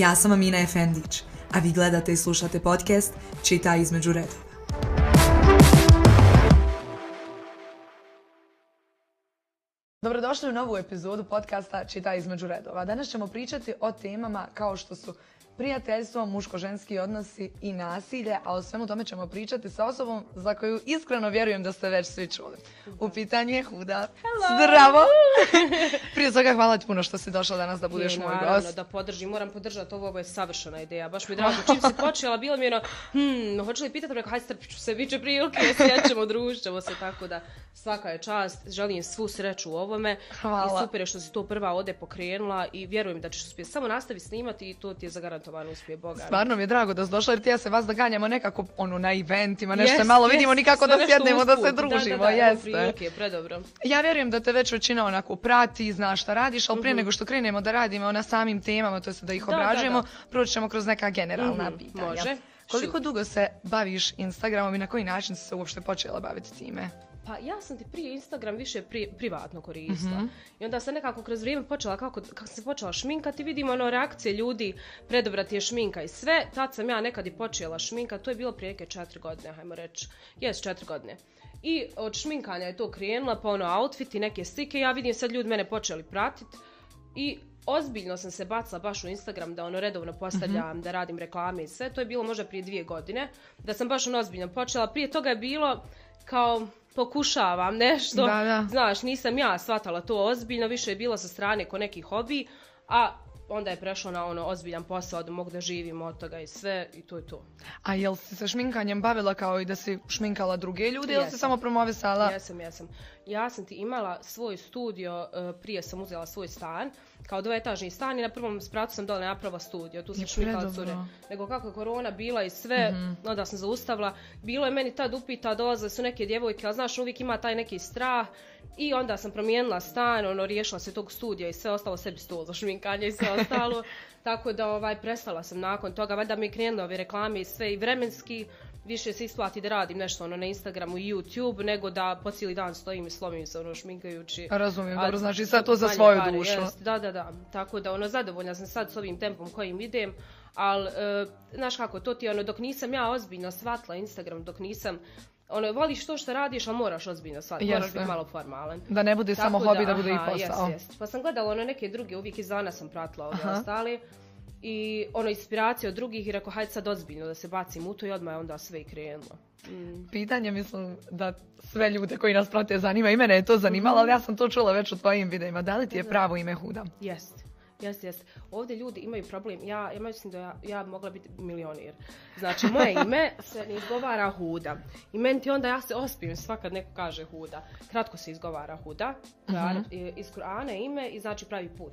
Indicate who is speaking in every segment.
Speaker 1: Ja sam Amina Efendić, a vi gledate i slušate podcast Čita između redova. Dobrodošli u novu epizodu podcasta Čita između redova. Danas ćemo pričati o temama kao što su prijateljstvo, muško-ženski odnosi i nasilje, a o svemu tome ćemo pričati sa osobom za koju iskreno vjerujem da ste već svi čuli. U pitanju je Huda. Zdravo! Prije svega hvala ti puno što si došla danas da budeš
Speaker 2: Je,
Speaker 1: moj
Speaker 2: naravno,
Speaker 1: gost.
Speaker 2: da podržim, moram podržati ovo, ovo je savršena ideja. Baš mi je drago, čim si počela, bilo mi je ono, hmm, hoću li pitati, rekao, hajde strpit ću se, bit će prilike, sjećemo, družit ćemo se, tako da svaka je čast, želim svu sreću u ovome.
Speaker 1: Hvala.
Speaker 2: I super je što si to prva ovdje pokrenula i vjerujem da ćeš uspjeti. Samo nastavi snimati i to ti je zagarantovano uspije Boga.
Speaker 1: Stvarno mi je drago da si došla jer ti ja se vas da ganjamo nekako ono, na eventima, nešto
Speaker 2: Jest,
Speaker 1: malo vidimo
Speaker 2: jest,
Speaker 1: nikako da sjednemo, da se družimo,
Speaker 2: Da, da, da,
Speaker 1: jeste.
Speaker 2: prilike, predobro.
Speaker 1: Ja vjerujem da te već većina onako prati, zna šta radiš, ali prije nego što krenemo da radimo na samim temama, to jest da ih obrađujemo, proći ćemo kroz neka generalna
Speaker 2: Mhm,
Speaker 1: pitanja.
Speaker 2: može.
Speaker 1: Koliko dugo se baviš Instagramom i na koji način si se uopšte počela baviti time?
Speaker 2: Pa ja sam ti prije Instagram više pri, privatno koristila.
Speaker 1: Mhm.
Speaker 2: I onda sam nekako kroz vrijeme počela, kako, kako sam se počela šminkati, vidimo ono reakcije ljudi, predobra ti je šminka i sve. Tad sam ja nekad i počela šminka, to je bilo prije neke četiri godine, hajmo reći. Jes, četiri godine. I od šminkanja je to krenula, pa ono outfit i neke slike. Ja vidim sad ljudi mene počeli pratit. I ozbiljno sam se bacila baš u Instagram da ono redovno postavljam,
Speaker 1: Mhm.
Speaker 2: da radim reklame i sve. To je bilo možda prije dvije godine. Da sam baš ono ozbiljno počela. Prije toga je bilo kao pokušavam nešto.
Speaker 1: Da, da.
Speaker 2: Znaš, nisam ja shvatala to ozbiljno, više je bilo sa strane ko neki hobi, a onda je prešlo na ono ozbiljan posao da mogu da živim od toga i sve i to je to.
Speaker 1: A jel si se šminkanjem bavila kao i da si šminkala druge ljude ili si
Speaker 2: Jesam.
Speaker 1: samo promovisala?
Speaker 2: Jesam, jesam. Ja sam ti imala svoj studio, e, prije sam uzela svoj stan, kao dvoetažni stan i na prvom spratu sam dole napravila studio, tu sam
Speaker 1: Je
Speaker 2: šminkala cure. Nego kako je korona bila i sve, onda sam zaustavila. Bilo je meni tad upita, dolazile su neke djevojke, ali znaš, uvijek ima taj neki strah. I onda sam promijenila stan, ono, riješila se tog studija i sve ostalo sebi stol za šminkanje i sve ostalo. Tako da ovaj, prestala sam nakon toga, valjda mi je krenule ove reklame i sve i vremenski više se isplati da radim nešto ono na Instagramu i YouTube nego da po cijeli dan stojim i slomim se ono šminkajući.
Speaker 1: Razumijem, dobro, znači sad to za svoju
Speaker 2: pare,
Speaker 1: dušu.
Speaker 2: jest, da, da, da. Tako da ono zadovoljna sam sad s ovim tempom kojim idem, ali e, znaš kako, to ti je ono dok nisam ja ozbiljno shvatila Instagram, dok nisam ono, voliš to što radiš, ali moraš ozbiljno shvatiti, moraš biti malo formalan.
Speaker 1: Da ne bude samo
Speaker 2: Tako
Speaker 1: hobi, da bude i
Speaker 2: aha,
Speaker 1: posao.
Speaker 2: Jest, jest. Pa sam gledala ono neke druge, uvijek izvana sam pratila ove
Speaker 1: Aha.
Speaker 2: ostale. I ono inspiracije od drugih i rekao hajde sad ozbiljno da se bacim u to i odmah je onda sve i krenulo. Mm.
Speaker 1: Pitanje mislim da sve ljude koji nas prate zanima i mene je to zanimalo, ali ja sam to čula već u tvojim videima. Da li ti je pravo ime Huda?
Speaker 2: Jest. Jest, jest. Ovdje ljudi imaju problem. Ja, ja mislim da ja, ja mogla biti milionir. Znači, moje ime se ne izgovara Huda. I meni ti onda ja se ospijem svakad neko kaže Huda. Kratko se izgovara Huda. Kur'an- Iz Kur'ana ime i znači pravi put.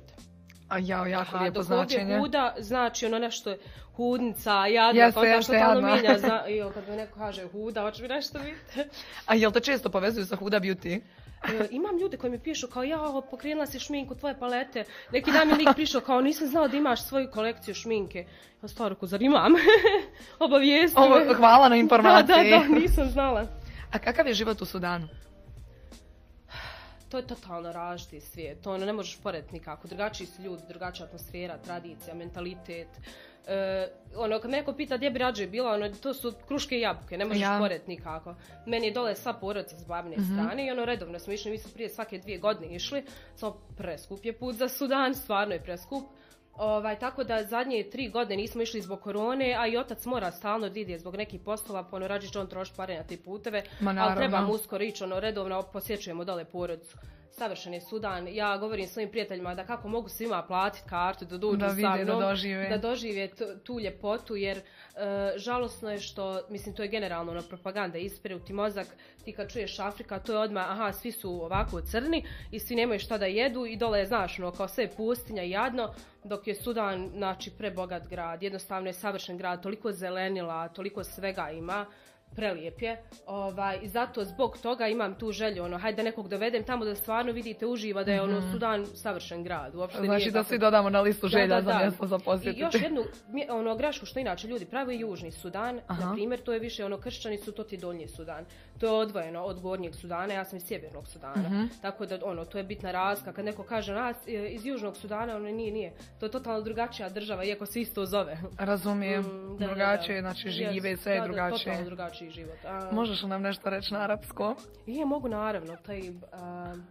Speaker 1: A jao, jako lijepo
Speaker 2: dok
Speaker 1: značenje.
Speaker 2: Huda znači ono nešto hudnica, jadna,
Speaker 1: Jeste, jeste, jadna.
Speaker 2: mijenja. Zna, I kad mi neko kaže Huda, hoće mi nešto biti.
Speaker 1: A jel te često povezuju sa Huda Beauty?
Speaker 2: E, imam ljude koji mi pišu kao ja pokrenula si šminku tvoje palete. Neki dan mi lik prišao kao nisam znao da imaš svoju kolekciju šminke. Ja stvarku, zar imam? Obavijesti
Speaker 1: Ovo, hvala na
Speaker 2: Da,
Speaker 1: informaciji.
Speaker 2: da, da, nisam znala.
Speaker 1: A kakav je život u Sudanu?
Speaker 2: To je totalno različiti svijet. To ono ne možeš porediti nikako. Drugačiji su ljudi, drugačija atmosfera, tradicija, mentalitet. E, ono, kad me neko pita gdje bi rađe bila, ono, to su kruške i jabuke, ne možeš
Speaker 1: Ja.
Speaker 2: nikako. Meni je dole sva porodica s babine strane i ono, redovno smo išli, mi smo prije svake dvije godine išli, samo preskup je put za Sudan, stvarno je preskup. Ovaj, tako da zadnje tri godine nismo išli zbog korone, a i otac mora stalno ide zbog nekih poslova, pa ono rađe on troši pare na te puteve,
Speaker 1: Ma,
Speaker 2: ali
Speaker 1: naravno.
Speaker 2: trebamo uskoro ići, ono, redovno posjećujemo dole porodicu. Savršen je Sudan. Ja govorim svojim prijateljima da kako mogu svima platiti kartu, da dođu
Speaker 1: Da
Speaker 2: sa
Speaker 1: vide, da
Speaker 2: mnom,
Speaker 1: dožive.
Speaker 2: da dožive tu, tu ljepotu, jer e, žalosno je što, mislim, to je generalno ono, propaganda, ispire u ti mozak, ti kad čuješ Afrika, to je odmah, aha, svi su ovako crni i svi nemaju šta da jedu i dole je, znaš, ono, kao sve pustinja i jadno, dok je Sudan, znači, prebogat grad, jednostavno je savršen grad, toliko zelenila, toliko svega ima, prelijep je. Ovaj, I zato zbog toga imam tu želju, ono, hajde da nekog dovedem tamo da stvarno vidite, uživa da je ono Sudan savršen grad. Uopšte
Speaker 1: Mhm. Znači
Speaker 2: nije
Speaker 1: da
Speaker 2: kako-
Speaker 1: svi dodamo na listu želja
Speaker 2: da,
Speaker 1: za
Speaker 2: da.
Speaker 1: mjesto za
Speaker 2: I
Speaker 1: posjetiti.
Speaker 2: još jednu ono, grešku što inače ljudi prave Južni Sudan,
Speaker 1: Aha.
Speaker 2: na primjer, to je više ono kršćani su, to ti Donji Sudan. To je odvojeno od Gornjeg Sudana, ja sam iz Sjevernog Sudana.
Speaker 1: Mhm.
Speaker 2: Tako da ono, to je bitna razlika. Kad neko kaže nas e, iz Južnog Sudana, ono nije, nije. To je totalno drugačija država, iako se isto zove.
Speaker 1: Razumijem,
Speaker 2: Mm, da,
Speaker 1: drugačije, znači žive, sve je
Speaker 2: da, da,
Speaker 1: drugačije
Speaker 2: totalno drugačiji život. A,
Speaker 1: Možeš li nam nešto reći na arapskom?
Speaker 2: إيه موجود نعرف طيب آم،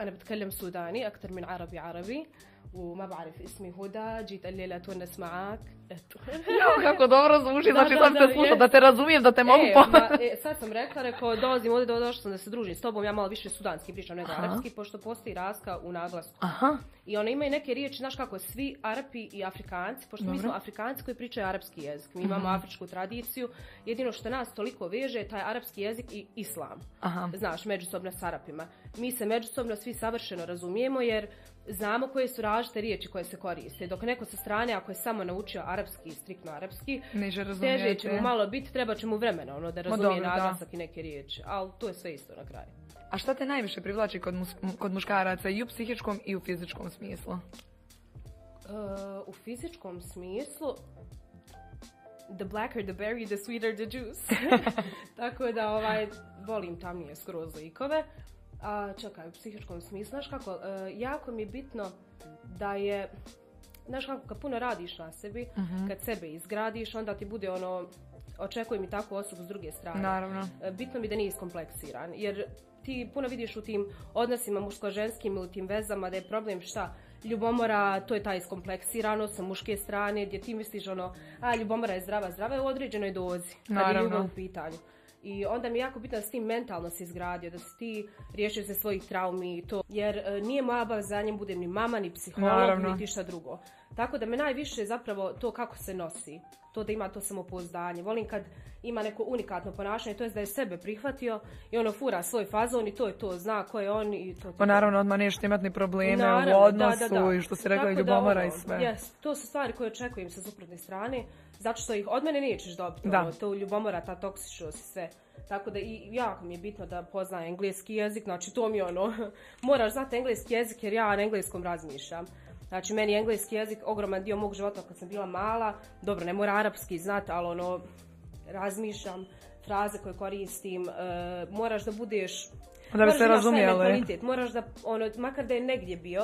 Speaker 2: أنا بتكلم سوداني أكثر من عربي عربي وما بعرف اسمي هدى جيت الليلة أتونس معاك
Speaker 1: Jao, kako dobro zvuči,
Speaker 2: Da,
Speaker 1: znači
Speaker 2: da,
Speaker 1: sad
Speaker 2: da,
Speaker 1: te slušam,
Speaker 2: jest.
Speaker 1: da te razumijem, da te mogu
Speaker 2: E,
Speaker 1: pomoći.
Speaker 2: ma, e, sad sam rekla, rekao, dolazim ovdje, do- došla sam da se družim s tobom, ja malo više sudanski pričam nego
Speaker 1: Aha.
Speaker 2: arapski, pošto postoji raska u naglasku.
Speaker 1: Aha,
Speaker 2: I ona imaju neke riječi, znaš kako, svi Arapi i Afrikanci, pošto mi
Speaker 1: Dobro. Mhm.
Speaker 2: smo Afrikanci koji pričaju arapski jezik, mi imamo afričku tradiciju, jedino što nas toliko veže je taj arapski jezik i islam.
Speaker 1: aha.
Speaker 2: Znaš, međusobno s Arapima. Mi se međusobno svi savršeno razumijemo jer znamo koje su različite riječi koje se koriste. Dok neko sa strane, ako je samo naučio arapski, striktno arapski, teže će mu malo biti, treba će mu vremena ono, da razumije
Speaker 1: dobro, da.
Speaker 2: naglasak i neke riječi. Ali to je sve isto na kraju.
Speaker 1: A šta te najviše privlači kod, mus- kod muškaraca i u psihičkom i u fizičkom smislu?
Speaker 2: Uh, u fizičkom smislu the blacker the berry, the sweeter the juice. Tako da ovaj, volim tamnije skroz likove. A čekaj, u psihičkom smislu, znaš kako, uh, jako mi je bitno da je, znaš kako, kad puno radiš na sebi, kad sebe izgradiš, onda ti bude ono, očekujem i takvu osobu s druge strane.
Speaker 1: Naravno.
Speaker 2: E, bitno mi da nije iskompleksiran, jer ti puno vidiš u tim odnosima muško-ženskim ili u tim vezama da je problem šta, ljubomora, to je ta iskompleksiranost sa muške strane, gdje ti misliš ono, a ljubomora je zdrava, zdrava je u određenoj dozi, kad je
Speaker 1: Naravno.
Speaker 2: ljubav u pitanju. I onda mi je jako bitno da si ti mentalno se izgradio, da si ti riješio se svojih traumi i to. Jer e, nije moja obaveza da njem budem ni mama, ni psiholog,
Speaker 1: Naravno.
Speaker 2: niti šta drugo. Tako da me najviše zapravo to kako se nosi. To da ima to samopouzdanje. Volim kad ima neko unikatno ponašanje, to je da je sebe prihvatio i ono fura svoj fazon i to je to, zna ko je on i to.
Speaker 1: Pa naravno, odmah nećete imati ni probleme
Speaker 2: Naravno,
Speaker 1: u
Speaker 2: da,
Speaker 1: odnosu
Speaker 2: da, da.
Speaker 1: i što si rekla i
Speaker 2: da,
Speaker 1: ljubomora i
Speaker 2: ono,
Speaker 1: sve.
Speaker 2: Yes, to su stvari koje očekujem sa suprotne strane, zato što ih od mene nećeš dobiti.
Speaker 1: Da.
Speaker 2: Ono, to ljubomora, ta toksičnost i sve. Tako da i jako mi je bitno da poznaje engleski jezik, znači to mi je ono, moraš znati engleski jezik jer ja na engleskom razmišljam. Znači meni je engleski jezik ogroman dio mog života kad sam bila mala, dobro ne mora arapski znati, ali ono, razmišljam, fraze koje koristim, e, moraš da budeš
Speaker 1: Da bi se
Speaker 2: mentalitet, moraš da, ono, makar da je negdje bio,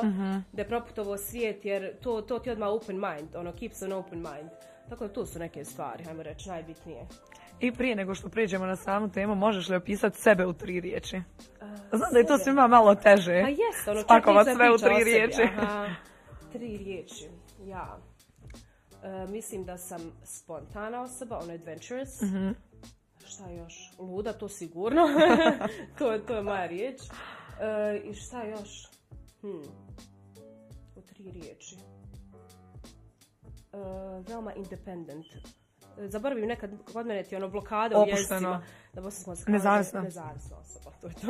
Speaker 2: da je proputovao svijet, jer to, to ti odmah open mind, ono, keeps an open mind. Tako da to su neke stvari, hajmo reći, najbitnije.
Speaker 1: I prije nego što prijeđemo na samu temu, možeš li opisati sebe u tri riječi? Znam da je to svima malo teže.
Speaker 2: Pa jes, ono,
Speaker 1: Spakovat sve u tri riječi.
Speaker 2: Aha, tri riječi, ja. E, mislim da sam spontana osoba, ono adventurous.
Speaker 1: Mhm.
Speaker 2: Šta još? Luda, to sigurno. to, je- to je moja riječ. E, I šta još? Hmm. U tri riječi. E, veoma independent. E, Zaboravim nekad kod mene ti ono blokada u
Speaker 1: Opušteno.
Speaker 2: jezicima. Bosanskom se kaže
Speaker 1: Nezavisna.
Speaker 2: Nezavisna osoba, to je to.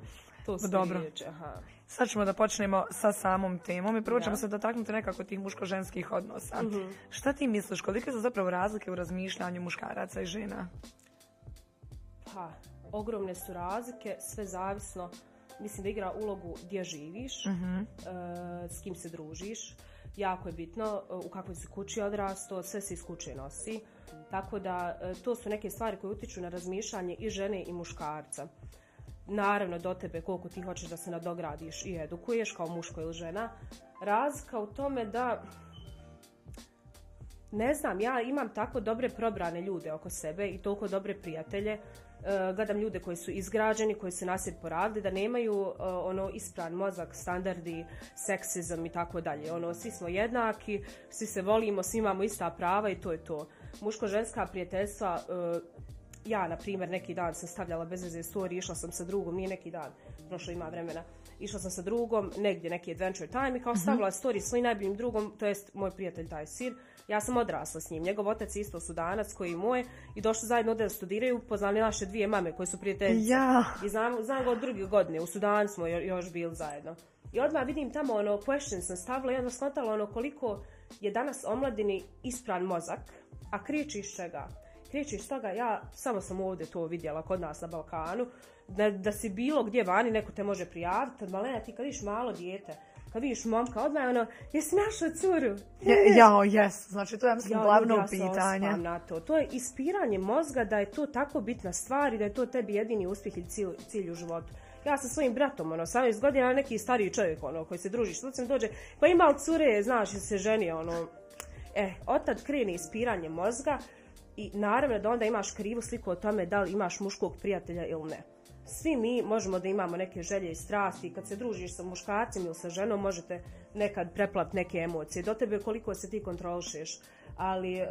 Speaker 2: to su
Speaker 1: Dobro.
Speaker 2: tri riječi, aha.
Speaker 1: Sad ćemo da počnemo sa samom temom i prvo ćemo
Speaker 2: Da.
Speaker 1: se dotaknuti nekako tih muško-ženskih odnosa.
Speaker 2: Mhm.
Speaker 1: Šta ti misliš, kolike su zapravo razlike u razmišljanju muškaraca i žena?
Speaker 2: Pa, ogromne su razlike, sve zavisno. Mislim da igra ulogu gdje živiš, e, s kim se družiš. Jako je bitno e, u kakvoj si kući odrasto, sve se iz kuće nosi. Tako da e, to su neke stvari koje utiču na razmišljanje i žene i muškarca. Naravno do tebe koliko ti hoćeš da se nadogradiš i edukuješ kao muško ili žena. Razlika u tome da ne znam, ja imam tako dobre probrane ljude oko sebe i toliko dobre prijatelje. E, gledam ljude koji su izgrađeni, koji su nasjed poradili, da nemaju e, ono ispran mozak, standardi, seksizam i tako dalje. Ono, svi smo jednaki, svi se volimo, svi imamo ista prava i to je to. Muško-ženska prijateljstva, e, ja, na primjer, neki dan sam stavljala bez veze story, išla sam sa drugom, nije neki dan, prošlo ima vremena, išla sam sa drugom, negdje neki adventure time i kao stavila story svojim najboljim drugom, to jest moj prijatelj taj sir, ja sam odrasla s njim, njegov otac je isto sudanac koji je moj i došli zajedno da studiraju, poznali naše dvije mame koje su prijateljice.
Speaker 1: Ja.
Speaker 2: I znam, znam ga od druge godine, u Sudanu smo jo- još bili zajedno. I odmah vidim tamo ono, question sam stavila i onda skontala ono koliko je danas omladini ispran mozak, a kriči iz čega? krećeš toga, ja samo sam ovdje to vidjela kod nas na Balkanu, da, da si bilo gdje vani, neko te može prijaviti, malena ti kad vidiš malo dijete, kad vidiš momka, odmah je ono, jesi našla curu?
Speaker 1: Je, jao, jes. Znači, to je mislim
Speaker 2: Ja,
Speaker 1: glavno
Speaker 2: ja
Speaker 1: pitanje.
Speaker 2: osvam na to. To je ispiranje mozga da je to tako bitna stvar i da je to tebi jedini uspjeh ili cilj, cilj u životu. Ja sa svojim bratom, ono, 18 godina, neki stariji čovjek, ono, koji se druži, što mi dođe, pa ima li cure, znaš, se ženi, ono, e, otad krene ispiranje mozga i naravno da onda imaš krivu sliku o tome da li imaš muškog prijatelja ili ne. Svi mi možemo da imamo neke želje i strasti kad se družiš sa muškarcem ili sa ženom možete nekad preplat neke emocije. Do tebe koliko se ti kontrolišeš. Ali e,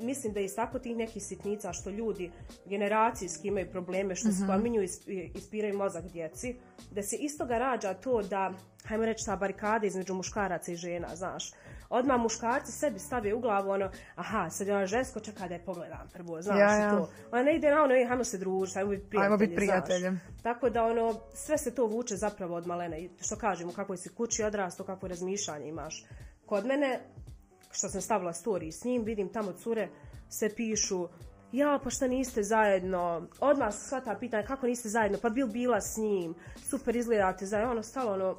Speaker 2: mislim da iz tako tih nekih sitnica što ljudi generacijski imaju probleme što
Speaker 1: Mhm.
Speaker 2: spominju i isp- ispiraju mozak djeci, da se iz toga rađa to da, hajmo reći, ta barikada između muškaraca i žena, znaš. Odmah muškarci sebi stave u glavu ono, aha, sad je ona žensko, čeka da je pogledam prvo, znaš
Speaker 1: Ja, ja.
Speaker 2: to. Ona ne ide na ono, "Ej, hajmo se družiti, hajmo biti prijatelji,
Speaker 1: Ajmo biti
Speaker 2: znaš.
Speaker 1: prijatelji.
Speaker 2: Tako da ono, sve se to vuče zapravo od malene. I Što kažemo, kako si kući odrasto, kako razmišljanje imaš. Kod mene, što sam stavila story s njim, vidim tamo cure se pišu ja, pa šta niste zajedno? Odmah sva ta pitanja, kako niste zajedno? Pa bil bila s njim? Super izgledate zajedno. Ono, stalo ono,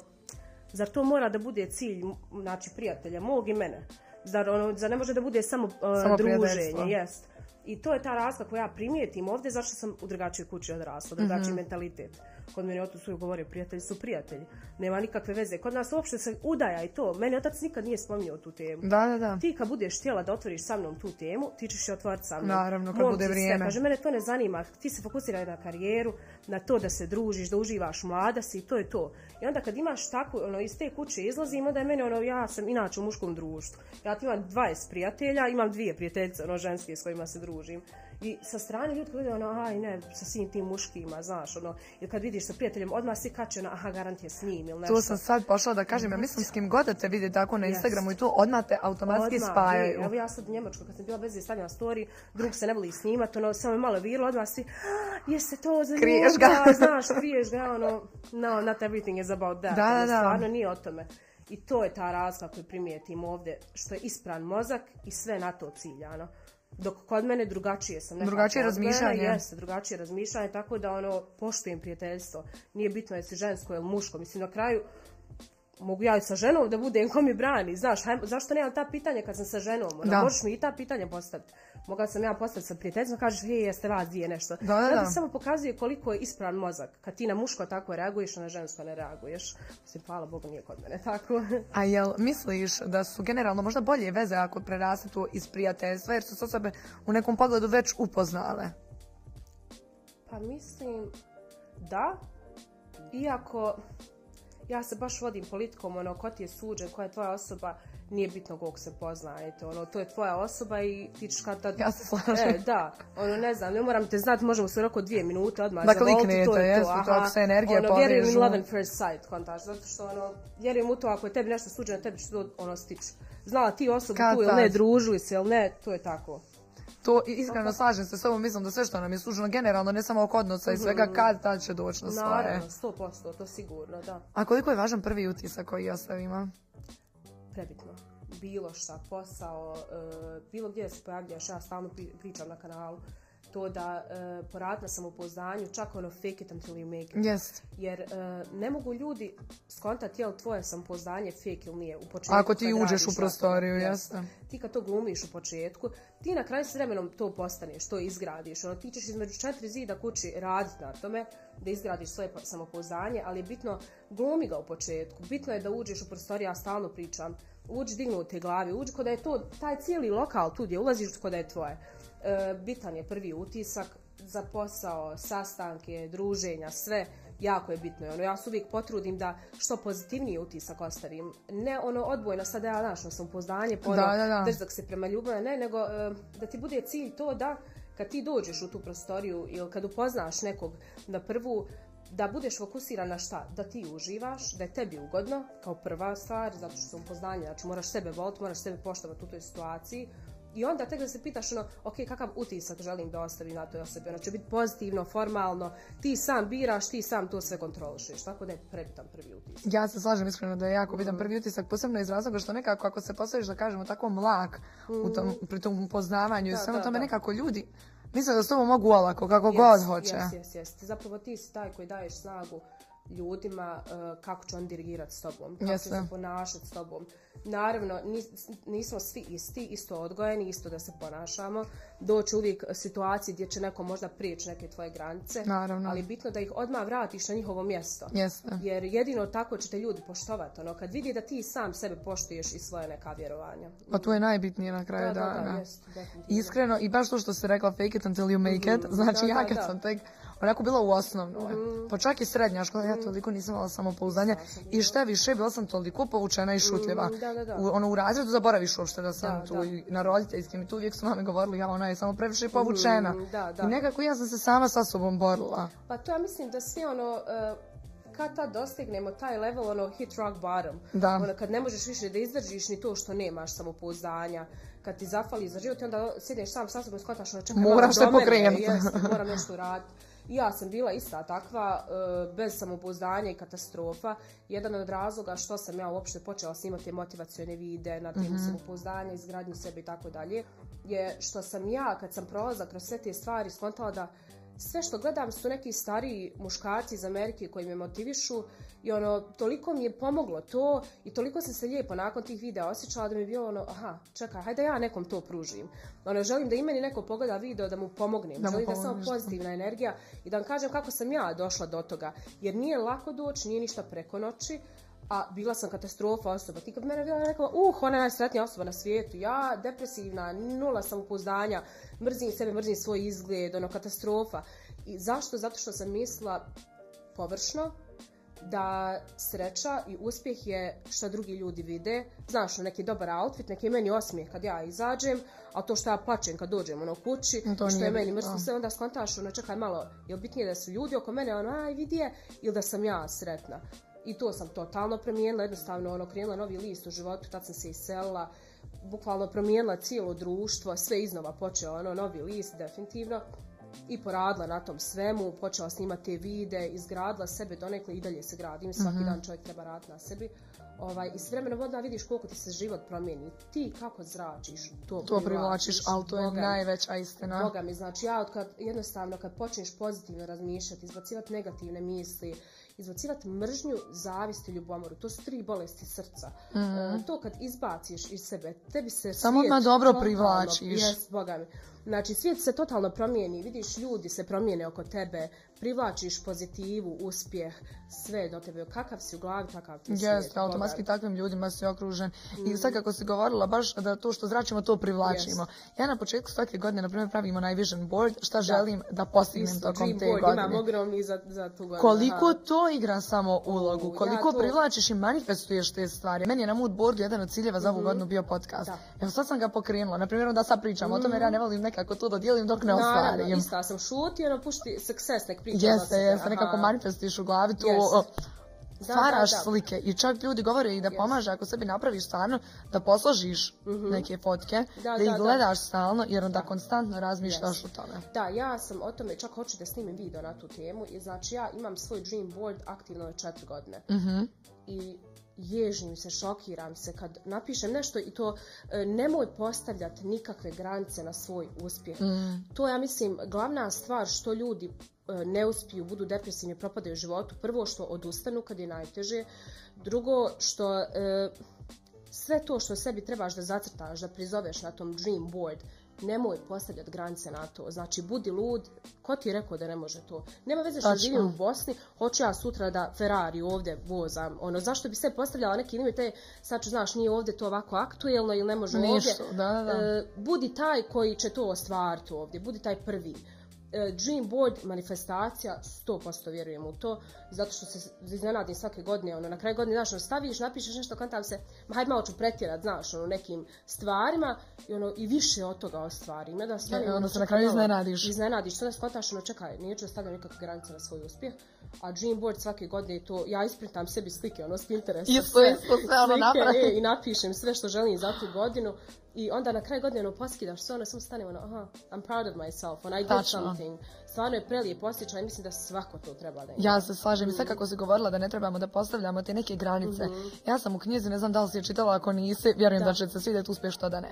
Speaker 2: zar to mora da bude cilj, znači, prijatelja, mog i mene? Zar, ono, zar ne može da bude samo, uh,
Speaker 1: Samo
Speaker 2: druženje? Jest. I to je ta razlika koju ja primijetim ovdje, zašto sam u drugačijoj kući odrasla, drugačiji mentalitet. Kod mene otac uvijek govorio, prijatelji su prijatelji. Nema nikakve veze. Kod nas uopšte se udaja i to. Meni otac nikad nije spominjao tu temu.
Speaker 1: Da, da, da.
Speaker 2: Ti kad budeš htjela da otvoriš sa mnom tu temu, ti ćeš je otvoriti sa mnom.
Speaker 1: Naravno, kad
Speaker 2: Momci
Speaker 1: bude vrijeme.
Speaker 2: Kaže, mene to ne zanima. Ti se fokusiraj na karijeru, na to da se družiš, da uživaš mlada si i to je to. I onda kad imaš tako, ono, iz te kuće izlazim, onda je meni ono, ja sam inače u muškom društvu. Ja ti imam 20 prijatelja, imam dvije prijateljice, ono, ženske s kojima se družim. I sa strane ljudi gledaju ono, aj ne, sa svim tim muškima, znaš, ono, ili kad vidiš sa prijateljem, odmah si kačena, aha, garant je s njim ili nešto.
Speaker 1: To sam sad pošla da kažem, ja mislim s kim god da te vidi tako na. Instagramu i to odmah te automatski
Speaker 2: Odmah,
Speaker 1: spajaju.
Speaker 2: je, Evo ja sad u Njemačkoj kad sam bila bez stavljena story, drug se ne voli snimat, ono samo malo virilo, odmah si, "Ah, jeste to za
Speaker 1: Kriješ ga.
Speaker 2: znaš, kriješ ga, ono, no, not everything is about that,
Speaker 1: Da,
Speaker 2: ono,
Speaker 1: da, da.
Speaker 2: stvarno nije o tome. I to je ta razlika koju primijetim ovdje, što je ispran mozak i sve na to ciljano. Dok kod mene drugačije sam nekako
Speaker 1: Drugačije razmišljanje.
Speaker 2: Jeste, drugačije razmišljanje, tako da ono, poštujem prijateljstvo. Nije bitno jesi žensko ili muško. Mislim, na kraju, mogu ja sa ženom da budem ko mi brani, znaš, hajmo, zašto nemam ta pitanja kad sam sa ženom,
Speaker 1: Da.
Speaker 2: možeš mi i ta pitanja postaviti. Mogla sam ja postaviti sa prijateljicom, kažeš, hej, jeste vas dvije nešto.
Speaker 1: Da, da, da.
Speaker 2: samo pokazuje koliko je ispravan mozak, kad ti na muško tako reaguješ, a na žensko ne reaguješ. Mislim, hvala Bogu, nije kod mene tako.
Speaker 1: A jel misliš da su generalno možda bolje veze ako prerastu to iz prijateljstva jer su se osobe u nekom pogledu već upoznale?
Speaker 2: Pa mislim da, iako ja se baš vodim politikom, ono, ko ti je suđen, koja je tvoja osoba, nije bitno kog se poznajete, ono, to je tvoja osoba i ti ćeš kad tad...
Speaker 1: Ja se slažem.
Speaker 2: E, da, ono, ne znam, ne moram te znati, možemo se u roku dvije minute odmah
Speaker 1: Da
Speaker 2: zavoliti, to je to,
Speaker 1: to
Speaker 2: aha.
Speaker 1: ako se energije
Speaker 2: ono, vjerujem in love and first sight, kontaž, zato što, ono, vjerujem u to, ako je tebi nešto suđeno, tebi će to, ono, stići. Znala ti osobu
Speaker 1: Kad
Speaker 2: tu ili ne, družili se ili ne, to je tako.
Speaker 1: To i iskreno slažem se s tobom, mislim da sve što nam je suženo generalno, ne samo oko odnosa i svega, kad tad će doći na svoje.
Speaker 2: Naravno, 100%, to sigurno, da.
Speaker 1: A koliko je važan prvi utisak koji ostavimo?
Speaker 2: prebitno. Bilo šta, posao, e, bilo gdje se pojavljaš, ja stalno pri- pričam na kanalu, to da e, poraditi na samopoznanju, čak ono fake it until you make it.
Speaker 1: Jest.
Speaker 2: Jer e, ne mogu ljudi skontati je li tvoje samopoznanje fake ili nije u početku.
Speaker 1: Ako ti uđeš u prostoriju, jeste.
Speaker 2: Ti kad to glumiš u početku, ti na kraju s vremenom to postaneš, to izgradiš. Ono, ti ćeš između četiri zida kući raditi na tome, da izgradiš svoje samopouzdanje, ali je bitno, glumi ga u početku. Bitno je da uđeš u prostoriju, ja stalno pričam, uđi dignute glavi, uđi kod da je to, taj cijeli lokal tu gdje ulaziš kod da je tvoje. E, bitan je prvi utisak za posao, sastanke, druženja, sve jako je bitno. Ono, ja se uvijek potrudim da što pozitivniji utisak ostavim. Ne ono odbojno, sad ja znaš, sam poznanje, pa ono,
Speaker 1: Da, da, da.
Speaker 2: drzak se prema ljubavi, ne, nego e, da ti bude cilj to da kad ti dođeš u tu prostoriju ili kad upoznaš nekog na prvu, da budeš fokusiran na šta? Da ti uživaš, da je tebi ugodno, kao prva stvar, zato što sam upoznanje, znači moraš sebe voliti, moraš sebe poštovati u toj situaciji, i onda tek da se pitaš ono, ok, kakav utisak želim da ostavim na toj osobi. Ono će biti pozitivno, formalno, ti sam biraš, ti sam to sve kontrolišeš. Tako da je prebitan prvi utisak.
Speaker 1: Ja se slažem iskreno da je jako bitan prvi utisak, posebno iz razloga što nekako ako se postaviš da kažemo tako mlak u tom, pri tom upoznavanju i svemu tome
Speaker 2: da.
Speaker 1: nekako ljudi Mislim da s tobom mogu olako, kako
Speaker 2: Jest,
Speaker 1: god hoće.
Speaker 2: Jest, jest, jest. Zapravo ti si taj koji daješ snagu ljudima uh, kako će on dirigirati s tobom, kako
Speaker 1: Jeste.
Speaker 2: će se ponašati s tobom. Naravno, nis- nismo svi isti, isto odgojeni, isto da se ponašamo. Doći uvijek situacije gdje će neko možda prijeći neke tvoje granice,
Speaker 1: Naravno.
Speaker 2: ali bitno da ih odmah vratiš na njihovo mjesto.
Speaker 1: Jeste.
Speaker 2: Jer jedino tako će te ljudi poštovati. Ono, kad vidi da ti sam sebe poštuješ i svoje neka vjerovanja.
Speaker 1: Pa to je najbitnije na kraju
Speaker 2: Da, da, da,
Speaker 1: dana.
Speaker 2: jest, definitivno.
Speaker 1: Iskreno, i baš to što si rekla fake it until you make it, znači
Speaker 2: da,
Speaker 1: ja
Speaker 2: da,
Speaker 1: kad
Speaker 2: da.
Speaker 1: sam tek onako bila u osnovnoj, pa čak i srednja škola, ja toliko nisam imala samopouzdanja i šta više, bila sam toliko povučena i šutljiva.
Speaker 2: Mm, da, da, da.
Speaker 1: U, ono, u razredu zaboraviš uopšte da sam tu i na roditeljskim i tu uvijek su mame govorili, ja ona je samo previše povučena.
Speaker 2: Mm.
Speaker 1: I nekako ja sam se sama sa sobom borila.
Speaker 2: Pa to ja mislim da svi ono, uh, kad tad dostignemo taj level, ono, hit rock bottom.
Speaker 1: Da.
Speaker 2: Ono, kad ne možeš više da izdržiš ni to što nemaš samopouzdanja, kad ti zafali za život i onda sjedneš sam sa sobom i shvataš, ono, čekaj,
Speaker 1: Moraš se pokrenuti.
Speaker 2: moram nešto uraditi. Ja sam bila ista takva, uh, bez samopouzdanja i katastrofa. Jedan od razloga što sam ja uopšte počela snimati motivacione videe na temu samopouzdanja, izgradnju sebe i tako dalje, je što sam ja, kad sam prolazila kroz sve te stvari, skontala da sve što gledam su neki stariji muškarci iz Amerike koji me motivišu i ono, toliko mi je pomoglo to i toliko sam se lijepo nakon tih videa osjećala da mi je bilo ono, aha, čekaj, hajde ja nekom to pružim. Ono, želim da i meni neko pogleda video da mu pomognem,
Speaker 1: Da mu
Speaker 2: želim da samo pozitivna energija i da vam kažem kako sam ja došla do toga. Jer nije lako doći, nije ništa preko noći, a bila sam katastrofa osoba. Ti kad mene bila rekla, uh, ona je najsretnija osoba na svijetu, ja depresivna, nula samopouzdanja, mrzim sebe, mrzim svoj izgled, ono, katastrofa. I zašto? Zato što sam mislila površno, da sreća i uspjeh je što drugi ljudi vide. Znaš, ono, neki dobar outfit, neki meni osmijeh kad ja izađem, a to što ja plačem kad dođem ono kući,
Speaker 1: To
Speaker 2: što je meni mrsko sve, onda skontaš, ono, čekaj malo, je bitnije da su ljudi oko mene, ono, aj vidi je, ili da sam ja sretna. I to sam totalno promijenila, jednostavno, ono, krenula novi list u životu, tad sam se iselila, bukvalno promijenila cijelo društvo, sve iznova počeo, ono, novi list, definitivno i poradila na tom svemu, počela snimati te vide, izgradila sebe donekle i dalje se gradim, svaki
Speaker 1: Mhm.
Speaker 2: dan čovjek treba raditi na sebi. Ovaj, I s vremenom onda vidiš koliko ti se život promijeni. Ti kako zračiš, to,
Speaker 1: To privlačiš, ali to je
Speaker 2: Boga
Speaker 1: najveća istina.
Speaker 2: Boga mi, znači ja od kad, jednostavno kad počneš pozitivno razmišljati, izbacivati negativne misli, izbacivati mržnju, zavist i ljubomoru, to su tri bolesti srca. E, to kad izbaciš iz sebe, tebi se.
Speaker 1: Samo
Speaker 2: svijet
Speaker 1: odmah dobro privlačiš.
Speaker 2: Jest, Boga mi. Znači, svijet se totalno promijeni, vidiš ljudi se promijene oko tebe, privlačiš pozitivu, uspjeh, sve do tebe. Kakav si u glavi, takav ti je svijet.
Speaker 1: Jeste, automatski takvim ljudima si okružen. I sad kako si govorila, baš da to što zračimo, to privlačimo. Ja na početku svake godine, na primjer, pravimo onaj vision board, šta želim da postignem
Speaker 2: Isto,
Speaker 1: tokom te
Speaker 2: board
Speaker 1: godine.
Speaker 2: Imam ogromni za, za tu godinu.
Speaker 1: Koliko
Speaker 2: aha.
Speaker 1: to igra samo ulogu,
Speaker 2: U, ja
Speaker 1: koliko
Speaker 2: to-
Speaker 1: privlačiš i manifestuješ te stvari. Meni je na mood boardu jedan od ciljeva za ovu godinu bio podcast.
Speaker 2: Da.
Speaker 1: Evo sad sam ga pokrenula, na primjer da sad pričam o tome ja ne volim nekako to da dijelim dok ne
Speaker 2: Naravno,
Speaker 1: ostvarim.
Speaker 2: isto, ja sam šuti, ono, pušti success, nek priča za
Speaker 1: Jeste, jeste, nekako manifestiš u glavi o,
Speaker 2: Da,
Speaker 1: stvaraš
Speaker 2: da, da.
Speaker 1: slike i čak ljudi govore i da pomaže ako sebi napraviš stvarno da posložiš neke fotke,
Speaker 2: Mhm. Da,
Speaker 1: ih
Speaker 2: da.
Speaker 1: gledaš stalno jer onda konstantno razmišljaš o tome.
Speaker 2: Da, ja sam o tome, čak hoću da snimim video na tu temu. I znači ja imam svoj dream board aktivno četiri godine.
Speaker 1: Mhm.
Speaker 2: I ježim se, šokiram se kad napišem nešto i to e, nemoj postavljati nikakve granice na svoj uspjeh. To ja mislim glavna stvar što ljudi e, ne uspiju, budu depresivni, propadaju u životu. Prvo što odustanu kad je najteže. Drugo što e, sve to što sebi trebaš da zacrtaš, da prizoveš na tom dream board, nemoj postavljati granice na to. Znači, budi lud, ko ti je rekao da ne može to? Nema veze što
Speaker 1: Tačno.
Speaker 2: živim u Bosni, hoću ja sutra da Ferrari ovdje vozam. Ono, zašto bi se postavljala neki limite, sad ću, znaš, nije ovdje to ovako aktuelno ili ne može ovdje.
Speaker 1: Ništa, da, da.
Speaker 2: E, budi taj koji će to ostvariti ovdje, budi taj prvi. E, Dream board, manifestacija, 100% vjerujem u to, zato što se iznenadim svake godine, ono, na kraju godine, znaš, ono, staviš, napišeš nešto, kontam se, ma hajde malo ću pretjerat, znaš, ono, nekim stvarima, i ono, i više od toga ostvarim. Ja da stavim,
Speaker 1: onda
Speaker 2: ono,
Speaker 1: se na kraju iznenadiš.
Speaker 2: Iznenadiš, onda skontaš, ono, čekaj, neću da stavljam nikakve granice na svoj uspjeh, a Dream board svake godine je to, ja isprintam sebi slike, ono, s Pinteresta,
Speaker 1: Isto,
Speaker 2: sve,
Speaker 1: isto, sve ono
Speaker 2: slike,
Speaker 1: napravim.
Speaker 2: e, i napišem sve što želim za tu godinu i onda na kraju godine ono poskidaš sve ono samo stanem ono aha I'm proud of myself when I did
Speaker 1: Tačno.
Speaker 2: something stvarno je prelijep osjećaj i mislim da svako to treba da ima
Speaker 1: Ja se slažem i sad kako si govorila da ne trebamo da postavljamo te neke granice. Ja sam u knjizi, ne znam da li si je čitala, ako nisi, vjerujem da, će se svidjeti uspjeh što da ne.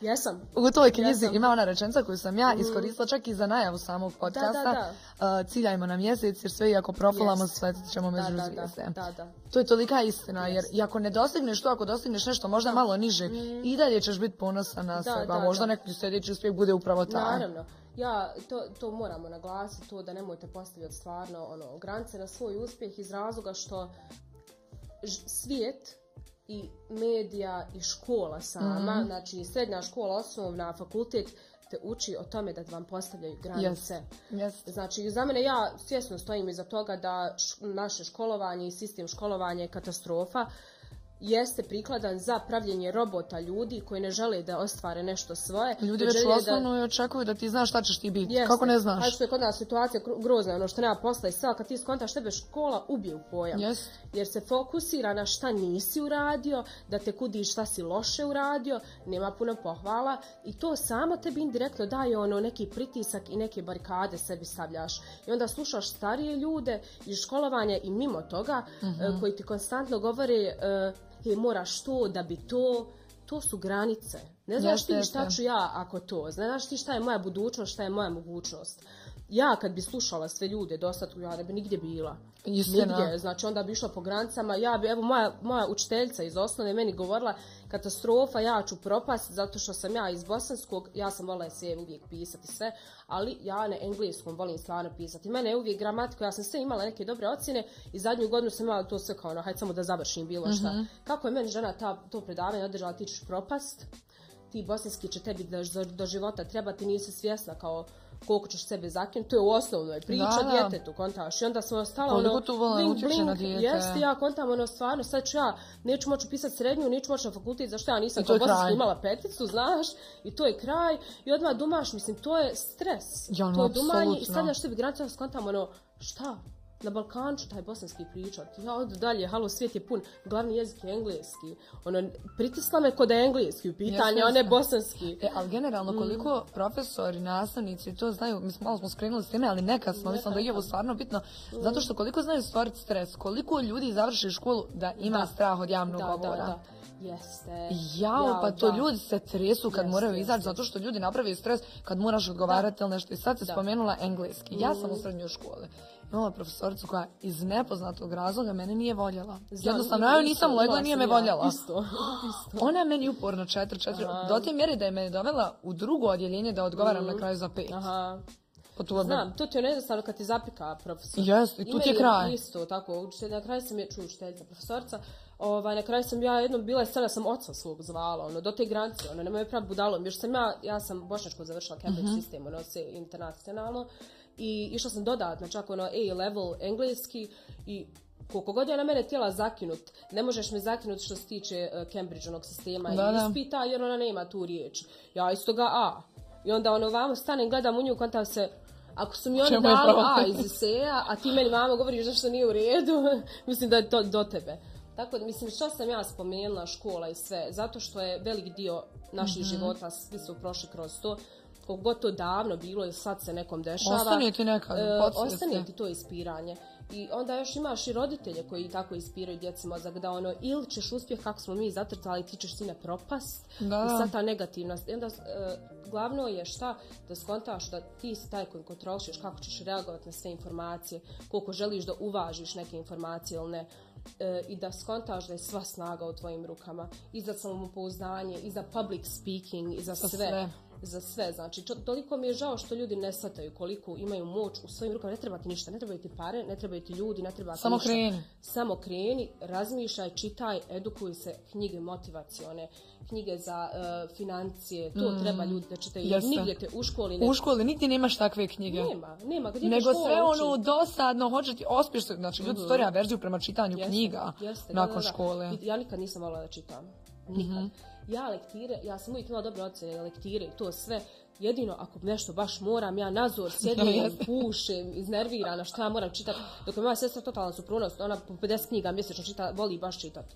Speaker 2: Jesam.
Speaker 1: U toj knjizi
Speaker 2: Jesam.
Speaker 1: ima ona rečenica koju sam ja iskoristila čak i za najavu samog podcasta.
Speaker 2: da,
Speaker 1: Uh, ciljajmo na mjesec jer sve i ako profilamo
Speaker 2: Jest.
Speaker 1: svetit ćemo
Speaker 2: Da,
Speaker 1: među
Speaker 2: da,
Speaker 1: zvijezde.
Speaker 2: da, da, da.
Speaker 1: To je tolika istina jer i ako ne dostigneš to, ako dostigneš nešto možda malo niže, i dalje ćeš biti ponosan na
Speaker 2: Da,
Speaker 1: sebe,
Speaker 2: da,
Speaker 1: možda
Speaker 2: da.
Speaker 1: neki sljedeći uspjeh bude upravo taj.
Speaker 2: Naravno. Ja, to, to moramo naglasiti, to da nemojte postavljati stvarno ono, granice na svoj uspjeh iz razloga što svijet i medija i škola sama,
Speaker 1: Mhm.
Speaker 2: znači srednja škola, osnovna, fakultet, te uči o tome da vam postavljaju granice.
Speaker 1: Jest.
Speaker 2: Znači, za mene ja svjesno stojim iza toga da š- naše školovanje i sistem školovanja je katastrofa. Jeste prikladan za pravljenje robota ljudi koji ne žele da ostvare nešto svoje.
Speaker 1: Ljudi
Speaker 2: već žele da-
Speaker 1: osnovno i očekuju da ti znaš šta ćeš ti biti.
Speaker 2: Jeste.
Speaker 1: Kako ne
Speaker 2: A
Speaker 1: znaš?
Speaker 2: što je kod nas situacija gro- grozna, ono što nema posla i sve, kad ti skontaš tebe škola ubije u pojam.
Speaker 1: Jest.
Speaker 2: Jer se fokusira na šta nisi uradio, da te kudi šta si loše uradio, nema puno pohvala i to samo tebi indirektno daje ono neki pritisak i neke barikade sebi stavljaš. I onda slušaš starije ljude iz školovanja i mimo toga
Speaker 1: Mhm.
Speaker 2: e, koji ti konstantno govore e, "Hej, moraš to da bi to, to su granice. Ne znaš
Speaker 1: Jeste,
Speaker 2: ti šta
Speaker 1: jeste.
Speaker 2: ću ja ako to. Znaš ti šta je moja budućnost, šta je moja mogućnost. Ja kad bi slušala sve ljude dostatku, ja ne bi nigdje bila.
Speaker 1: Istina.
Speaker 2: Nigdje, znači onda bi išla po granicama, ja bi, evo moja, moja učiteljica iz osnovne meni govorila katastrofa, ja ću propast zato što sam ja iz bosanskog, ja sam volila se uvijek pisati sve, ali ja na engleskom volim stvarno pisati. Mene je uvijek gramatika, ja sam sve imala neke dobre ocjene i zadnju godinu sam imala to sve kao ono, hajde samo da završim bilo šta. Kako je meni žena ta, to predavanje održala, ti ćeš propast, ti bosanski će tebi do, do života trebati, nisi svjesna kao koliko ćeš sebe zakinuti, to je u osnovnoj priča
Speaker 1: Da, da.
Speaker 2: djetetu, kontaš. I onda smo ostala ono,
Speaker 1: vola
Speaker 2: blink, blink, jeste, ja kontam ono stvarno, sad ću ja, neću moći upisati srednju, neću moći na fakultet, zašto ja nisam
Speaker 1: to
Speaker 2: kao bosanski imala peticu, znaš, i to je kraj, i odmah dumaš, mislim, to je stres,
Speaker 1: Ja, no,
Speaker 2: to je dumanje, i stavljaš sebi granicu, ja skontam ono, šta, na Balkanu ću taj bosanski pričat. Ja odu dalje, halo, svijet je pun, glavni jezik je engleski. Ono, pritisla me kod da je engleski u pitanje, a ne
Speaker 1: jeste.
Speaker 2: bosanski.
Speaker 1: E, ali generalno koliko profesori, nastavnici to znaju, mislim malo smo skrenuli s time, ali nekad smo, mislim da je ovo stvarno bitno, zato što koliko znaju stvoriti stres, koliko ljudi završi školu da ima
Speaker 2: Da.
Speaker 1: strah od javnog
Speaker 2: Da, da,
Speaker 1: govora.
Speaker 2: da. Jeste.
Speaker 1: Jao, pa to
Speaker 2: da.
Speaker 1: ljudi se tresu kad
Speaker 2: Jeste,
Speaker 1: moraju izaći, zato što ljudi napravi stres kad moraš odgovarati ili nešto. I sad se
Speaker 2: Da.
Speaker 1: spomenula engleski. Ja sam u srednjoj školi. Imala profesoricu koja iz nepoznatog razloga mene nije voljela.
Speaker 2: Znam,
Speaker 1: Jednostavno, ja nisam legla, nije me
Speaker 2: ja,
Speaker 1: voljela.
Speaker 2: Isto, isto.
Speaker 1: Ona je meni uporno četiri, četiri,
Speaker 2: Aha.
Speaker 1: do te mjere da je me dovela u drugo odjeljenje da odgovaram na kraju za pet.
Speaker 2: Aha.
Speaker 1: Po tu odmah-
Speaker 2: Znam, to ti je jednostavno kad ti zapika profesor.
Speaker 1: Jeste, i tu ti je kraj.
Speaker 2: Isto, tako, učitelj- na kraju sam je, ču učiteljica, profesorica, ovaj, na kraju sam ja jednom bila sada sam oca svog zvala, ono, do te granice, ono, nemoj pravi budalom, još sam ja, ja sam bošnjačko završila Cambridge
Speaker 1: Mhm.
Speaker 2: sistem, ono, se internacionalno, i išla sam dodatno, čak ono A level engleski i koliko god je na mene htjela zakinut, ne možeš me zakinuti što se tiče uh, Cambridge onog sistema
Speaker 1: Da,
Speaker 2: i ispita jer ona nema tu riječ. Ja isto ga A. I onda ono vamo stanem, gledam u nju, kontam se, ako su mi oni dali? A iz eseja, a ti meni mama govoriš da što nije u redu, mislim da je to do tebe. Tako da, mislim, što sam ja spomenula, škola i sve, zato što je velik dio naših
Speaker 1: Mhm.
Speaker 2: života, svi su prošli kroz to, koliko god to davno bilo i sad se nekom dešava.
Speaker 1: Ostane ti nekad,
Speaker 2: e, ostane ti to ispiranje. I onda još imaš i roditelje koji tako ispiraju djeci mozak da ono ili ćeš uspjeh kako smo mi zatrtali ti ćeš sine propast
Speaker 1: Da.
Speaker 2: i sad ta negativna i onda e, glavno je šta da skontaš da ti si taj koji kontrolišeš kako ćeš reagovati na sve informacije koliko želiš da uvažiš neke informacije ili ne E, i da skontaš da je sva snaga u tvojim rukama i za samopouzdanje i za public speaking i Za sve
Speaker 1: sve.
Speaker 2: Za sve. Znači, toliko mi je žao što ljudi ne shvataju koliko imaju moć u svojim rukama. Ne treba ti ništa, ne trebaju ti pare, ne trebaju ti ljudi, ne treba ti
Speaker 1: Samo
Speaker 2: ništa.
Speaker 1: kreni.
Speaker 2: Samo kreni, razmišljaj, čitaj, edukuj se, knjige motivacione, knjige za uh, financije, to treba ljudi da čitaju. jer
Speaker 1: Mm.
Speaker 2: Nigdje te u školi ne...
Speaker 1: U školi nigdje nemaš takve knjige.
Speaker 2: Nema, nema. Gdje
Speaker 1: Nego sve
Speaker 2: uči?
Speaker 1: ono dosadno, hoće ti se, znači ljudi stvore averziju prema čitanju
Speaker 2: Jeste,
Speaker 1: knjiga
Speaker 2: jeste, da,
Speaker 1: nakon
Speaker 2: da, da.
Speaker 1: škole. Mhm.
Speaker 2: I Ja nikad nisam volila da čitam. Nikad. Ja lektire, ja sam uvijek imala dobre ocjene lektire i to sve. Jedino ako nešto baš moram, ja nazor sjedim, pušem, iznervirana, što ja moram čitati. Dok je moja sestra totalna suprotnost, ona po 50 knjiga mjesečno čita, voli baš čitati.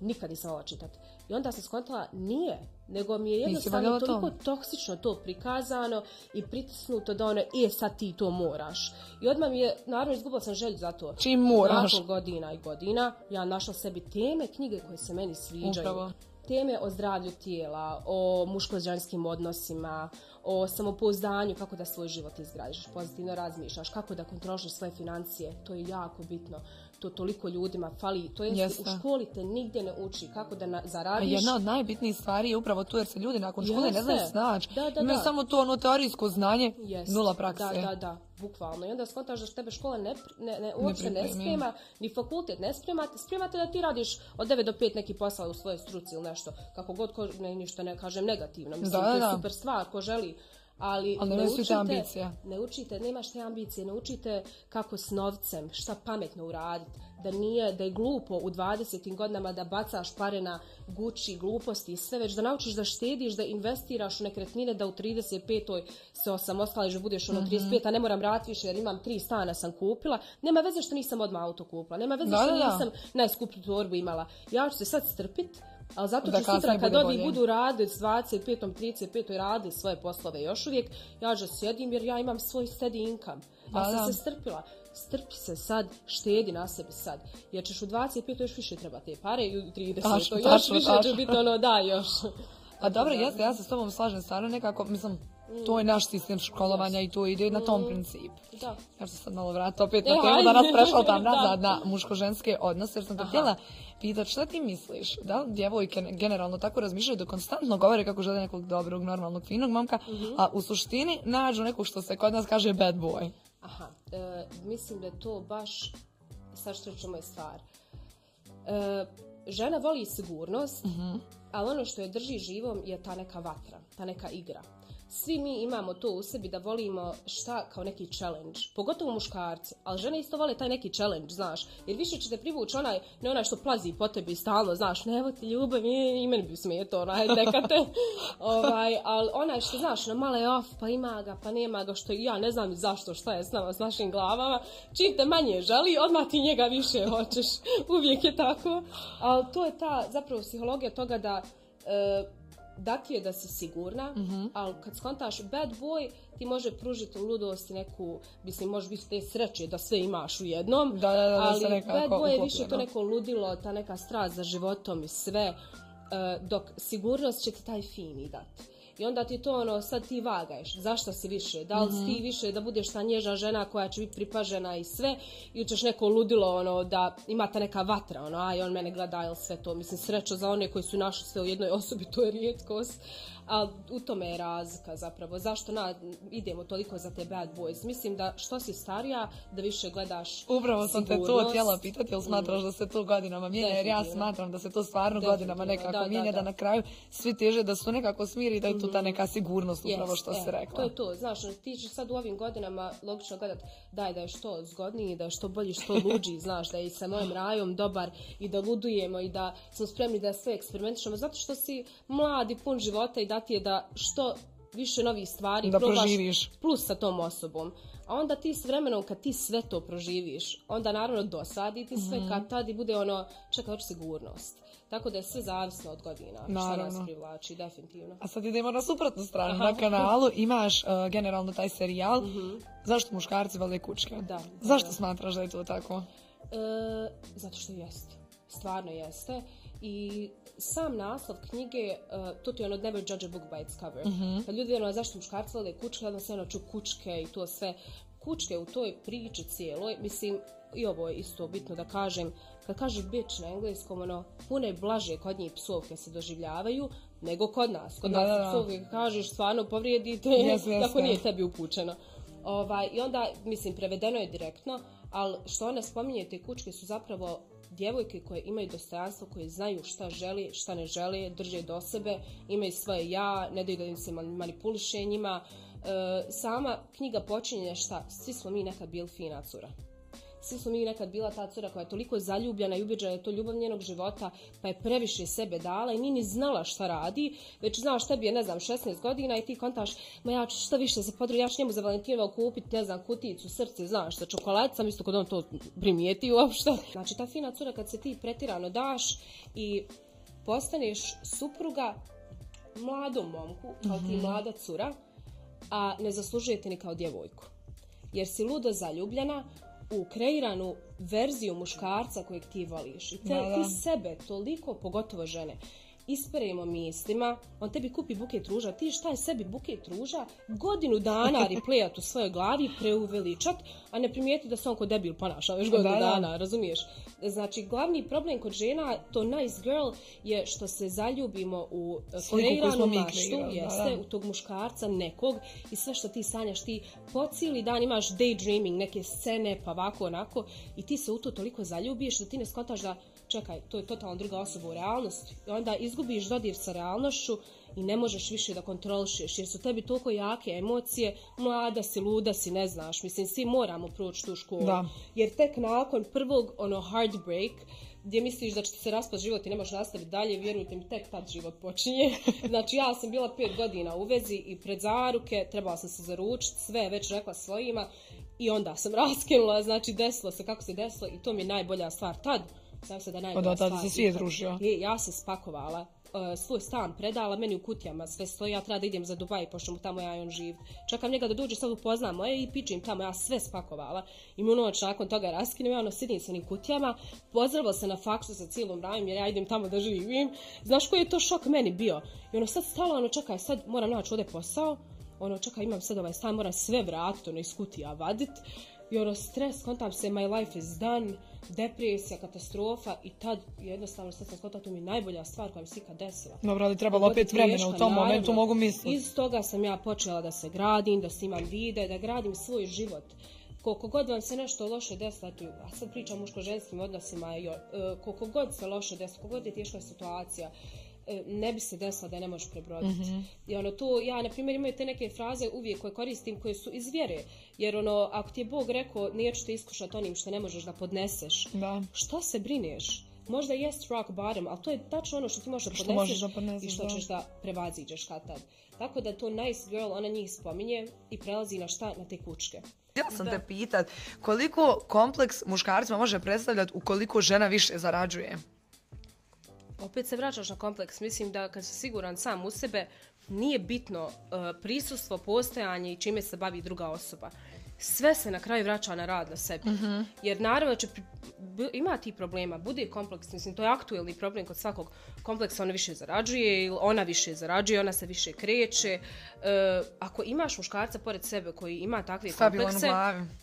Speaker 2: Nikad nisam volila čitati. I onda sam skontala, nije, nego mi je jednostavno toliko toksično to prikazano i pritisnuto da ono, e sad ti to moraš. I odmah mi je, naravno izgubila sam želju za to.
Speaker 1: Čim moraš.
Speaker 2: Nakon godina i godina ja našla sebi teme, knjige koje se meni sviđaju.
Speaker 1: Upravo.
Speaker 2: Teme o zdravlju tijela, o muško-ženskim odnosima, o samopouzdanju, kako da svoj život izgradiš, pozitivno razmišljaš, kako da kontroliš svoje financije, to je jako bitno. To toliko ljudima fali, to je
Speaker 1: Jeste.
Speaker 2: u školi te nigdje ne uči kako da na, zaradiš.
Speaker 1: jedna od najbitnijih stvari je upravo tu jer se ljudi nakon škole ne
Speaker 2: Jeste.
Speaker 1: znaju snaći.
Speaker 2: Da, da,
Speaker 1: Imaju
Speaker 2: da.
Speaker 1: samo to ono teorijsko znanje,
Speaker 2: Jest.
Speaker 1: nula prakse.
Speaker 2: Da, da, da, bukvalno. I onda skontaš da tebe škola ne, ne, ne, uopće ne,
Speaker 1: pripremi.
Speaker 2: sprema, ni fakultet ne sprema, sprema te da ti radiš od 9 do 5 neki posao u svojoj struci ili nešto. Kako god, ko, ne, ništa ne kažem negativno. Mislim,
Speaker 1: Da,
Speaker 2: to je super stvar, ko želi. Ali,
Speaker 1: Ali
Speaker 2: ne učite,
Speaker 1: ambicije.
Speaker 2: ne učite, nemaš te ambicije, ne učite kako s novcem, šta pametno uraditi. Da nije, da je glupo u 20. godinama da bacaš pare na Gucci, gluposti i sve, već da naučiš da štediš, da investiraš u nekretnine, da u 35. se osamostališ, budeš
Speaker 1: Mhm.
Speaker 2: ono 35, a ne moram vratiti više jer imam tri stana sam kupila. Nema veze što nisam odmah auto kupila, nema veze
Speaker 1: Da,
Speaker 2: što
Speaker 1: da, da.
Speaker 2: nisam najskuplju torbu imala. Ja ću se sad strpit, ali zato
Speaker 1: Da kasnije
Speaker 2: sutra kad
Speaker 1: bolje.
Speaker 2: budu radili s 25. 35. radili svoje poslove još uvijek, ja ću sjedim jer ja imam svoj steady income. Ja sam
Speaker 1: da.
Speaker 2: se strpila. Strpi se sad, štedi na sebi sad. Jer ćeš u 25. još više treba te pare i u 30.
Speaker 1: Tačno,
Speaker 2: još
Speaker 1: tačno,
Speaker 2: više
Speaker 1: tačno.
Speaker 2: će biti ono da još.
Speaker 1: A dobro, jeste, ja se s tobom slažem stvarno nekako, mislim, to je naš sistem školovanja i to ide na tom principu.
Speaker 2: Da.
Speaker 1: Ja ću sad malo vratiti opet
Speaker 2: E,
Speaker 1: na temu
Speaker 2: hajde.
Speaker 1: da nas prešao tam nazad na muško-ženske odnose, jer sam
Speaker 2: Aha.
Speaker 1: htjela pitat šta ti misliš? Da li djevojke generalno tako razmišljaju da konstantno govore kako žele nekog dobrog, normalnog, finog momka,
Speaker 2: Mhm.
Speaker 1: a u suštini nađu nekog što se kod nas kaže bad boy?
Speaker 2: Aha, e, mislim da je to baš, sad što ćemo je stvar. E, žena voli sigurnost, ali ono što je drži živom je ta neka vatra, ta neka igra. Svi mi imamo to u sebi da volimo šta kao neki challenge, pogotovo muškarci, ali žene isto vole taj neki challenge, znaš, jer više će te privući onaj, ne onaj što plazi po tebi stalno, znaš, ne evo ti ljubav, i, i meni bi smijeto, onaj, neka te, ovaj, ali onaj što, znaš, na male off, pa ima ga, pa nema ga, što ja ne znam zašto, šta je s nama, s našim glavama, čim te manje želi, odmah ti njega više hoćeš, uvijek je tako, ali to je ta, zapravo, psihologija toga da, e, da ti je da si sigurna, ali kad skontaš bad boy, ti može pružiti ludost i neku, mislim, može biti te sreće da sve imaš u jednom,
Speaker 1: Da, da, da,
Speaker 2: ali
Speaker 1: se
Speaker 2: bad boy je više to neko ludilo, ta neka strast za životom i sve, e, dok sigurnost će ti taj fini dati. I onda ti to ono, sad ti vagaješ, zašto si više, da li si
Speaker 1: Mhm.
Speaker 2: ti više da budeš ta nježna žena koja će biti pripažena i sve, ili ćeš neko ludilo ono da ima ta neka vatra, ono, aj on mene gleda ili sve to, mislim sreća za one koji su našli sve u jednoj osobi, to je rijetkost, a u tome je razlika zapravo, zašto na, idemo toliko za te bad boys, mislim da što si starija, da više gledaš
Speaker 1: Upravo sam te to htjela pitati, jel smatraš da se to godinama mijenja, jer ja smatram da se to stvarno godinama nekako
Speaker 2: da, da,
Speaker 1: mijenja, da,
Speaker 2: da.
Speaker 1: na kraju svi teže da su nekako smiri, da je tu ta neka sigurnost upravo što
Speaker 2: e,
Speaker 1: si rekla.
Speaker 2: To je to, znaš, ono, ti ćeš sad u ovim godinama logično gledat daj da je što zgodniji, da je što bolji, što luđi, znaš, da je i sa mojim rajom dobar i da ludujemo i da smo spremni da sve eksperimentišemo, zato što si mlad i pun života i da ti je da što više novih stvari
Speaker 1: Da
Speaker 2: probaš
Speaker 1: proživiš.
Speaker 2: plus sa tom osobom. A onda ti s vremenom kad ti sve to proživiš, onda naravno dosadi ti sve
Speaker 1: Mhm.
Speaker 2: kad tad i bude ono, čekaj, hoću sigurnost. Tako da je sve zavisno od godina, što
Speaker 1: Naravno.
Speaker 2: nas privlači, definitivno.
Speaker 1: A sad idemo na suprotnu stranu. Na kanalu imaš uh, generalno taj serijal. Zašto muškarci vole kučke?
Speaker 2: Mhm. Da,
Speaker 1: Zašto
Speaker 2: da.
Speaker 1: smatraš da je to tako?
Speaker 2: E, zato što jeste. Stvarno jeste. I sam naslov knjige, e, to ti je ono Never judge a book by its cover. Kad ljudi vjeruju zašto muškarci vole kučke, onda se ono ču kučke i to sve. Kučke u toj priči cijeloj, mislim, i ovo je isto bitno da kažem, kad kažeš bitch na engleskom, ono, puno je blaže kod njih psovke se doživljavaju nego kod nas. Kod
Speaker 1: Da,
Speaker 2: nas
Speaker 1: da,
Speaker 2: psovke kažeš stvarno povrijedite,
Speaker 1: Jeste, jeste.
Speaker 2: ako nije tebi upućeno. Ovaj, I onda, mislim, prevedeno je direktno, ali što ona spominje, te kučke su zapravo djevojke koje imaju dostojanstvo, koje znaju šta želi, šta ne žele, drže do sebe, imaju svoje ja, ne daju da im se man- manipuliše njima. E, sama knjiga počinje šta? Svi smo mi nekad bili fina cura. Svi smo mi nekad bila ta cura koja je toliko zaljubljena i ubjeđena da je to ljubav njenog života, pa je previše sebe dala i nije ni znala šta radi, već znaš tebi je, ne znam, 16 godina i ti kontaš, ma ja ću što više za podru, ja ću njemu za Valentinova kupiti, ne znam, kutijicu, srce, znaš, sa čokoladicama, isto kod on to primijeti uopšte. Znači, ta fina cura kad se ti pretirano daš i postaneš supruga mladom momku, kao ti mlada cura, a ne zaslužujete ni kao djevojku. Jer si ludo zaljubljena u kreiranu verziju muškarca kojeg ti voliš. I te,
Speaker 1: Da, da.
Speaker 2: ti sebe toliko, pogotovo žene, isperemo mislima, on tebi kupi buket ruža, ti šta je sebi buket ruža, godinu dana replayat u svojoj glavi, preuveličat, a ne primijeti da se on ko debil ponaša još godinu
Speaker 1: Da, da.
Speaker 2: dana, razumiješ? Znači, glavni problem kod žena, to nice girl, je što se zaljubimo u e, kreiranu maštu, jeste, u tog muškarca nekog i sve što ti sanjaš, ti po cijeli dan imaš daydreaming, neke scene, pa ovako, onako, i ti se u to toliko zaljubiš da ti ne skontaš da, čekaj, to je totalno druga osoba u realnosti. I onda izgubiš dodir sa realnošću i ne možeš više da kontrolišeš, jer su tebi toliko jake emocije, mlada si, luda si, ne znaš, mislim, svi moramo proći tu školu.
Speaker 1: Da.
Speaker 2: Jer tek nakon prvog, ono, heartbreak, gdje misliš da će ti se raspast život i ne možeš nastaviti dalje, vjerujte mi, tek tad život počinje. Znači, ja sam bila pet godina u vezi i pred zaruke, trebala sam se zaručiti, sve je već rekla svojima i onda sam raskinula, znači desilo se kako se desilo i to mi je najbolja stvar tad. Znam se da je najbolja
Speaker 1: Od tada
Speaker 2: stvar
Speaker 1: se svijet
Speaker 2: ikad.
Speaker 1: rušio.
Speaker 2: Je, ja sam spakovala uh, svoj stan predala, meni u kutijama sve stoji, ja treba da idem za Dubaj, pošto mu tamo ja i on živ. Čekam njega da dođe, sad upoznam moje i pičim tamo, ja sve spakovala. I mu noć nakon toga raskinem, ja ono sidim sa onim kutijama, pozdravila se na faksu sa cijelom rajem, jer ja idem tamo da živim. Znaš koji je to šok meni bio? I ono sad stala, ono čekaj, sad moram naći ovdje posao, ono čekaj, imam sad ovaj stan, moram sve vratiti, ono iz kutija vadit. Ono stres, kontam se, my life is done, depresija, katastrofa i tad jednostavno sad sam skontala, to mi je najbolja stvar koja mi se ikad desila.
Speaker 1: Dobro, ali trebalo opet vremena u tom momentu, mogu misliti.
Speaker 2: Iz toga sam ja počela da se gradim, da snimam vide, da gradim svoj život. Koliko god vam se nešto loše desilo, a sad pričam o muško-ženskim odnosima, jo, e, koliko god se loše desilo, koliko god je teška situacija, e, ne bi se desilo da je ne možeš prebroditi.
Speaker 1: Mhm.
Speaker 2: I ono to, ja na primjer imaju te neke fraze uvijek koje koristim koje su iz vjere. Jer ono, ako ti je Bog rekao neću te iskušati onim što ne možeš da podneseš,
Speaker 1: Da.
Speaker 2: što se brineš? Možda jest rock bottom, ali to je tačno ono što ti možeš da
Speaker 1: Što
Speaker 2: podneseš
Speaker 1: možeš da podneseš,
Speaker 2: i što
Speaker 1: da.
Speaker 2: ćeš da prevaziđeš kad tad. Tako da to nice girl, ona njih spominje i prelazi na šta? Na te kučke.
Speaker 1: Htjela sam te pitat, koliko kompleks muškarcima može predstavljati ukoliko žena više zarađuje?
Speaker 2: Opet se vraćaš na kompleks. Mislim da kad si siguran sam u sebe, nije bitno uh, prisustvo, postojanje i čime se bavi druga osoba. Sve se na kraju vraća na rad na sebi. Jer naravno će ima ti problema, bude kompleks, mislim to je aktuelni problem kod svakog kompleksa, ona više zarađuje ili ona više zarađuje, ona se više kreće. E, ako imaš muškarca pored sebe koji ima takve
Speaker 1: Stabilan
Speaker 2: komplekse,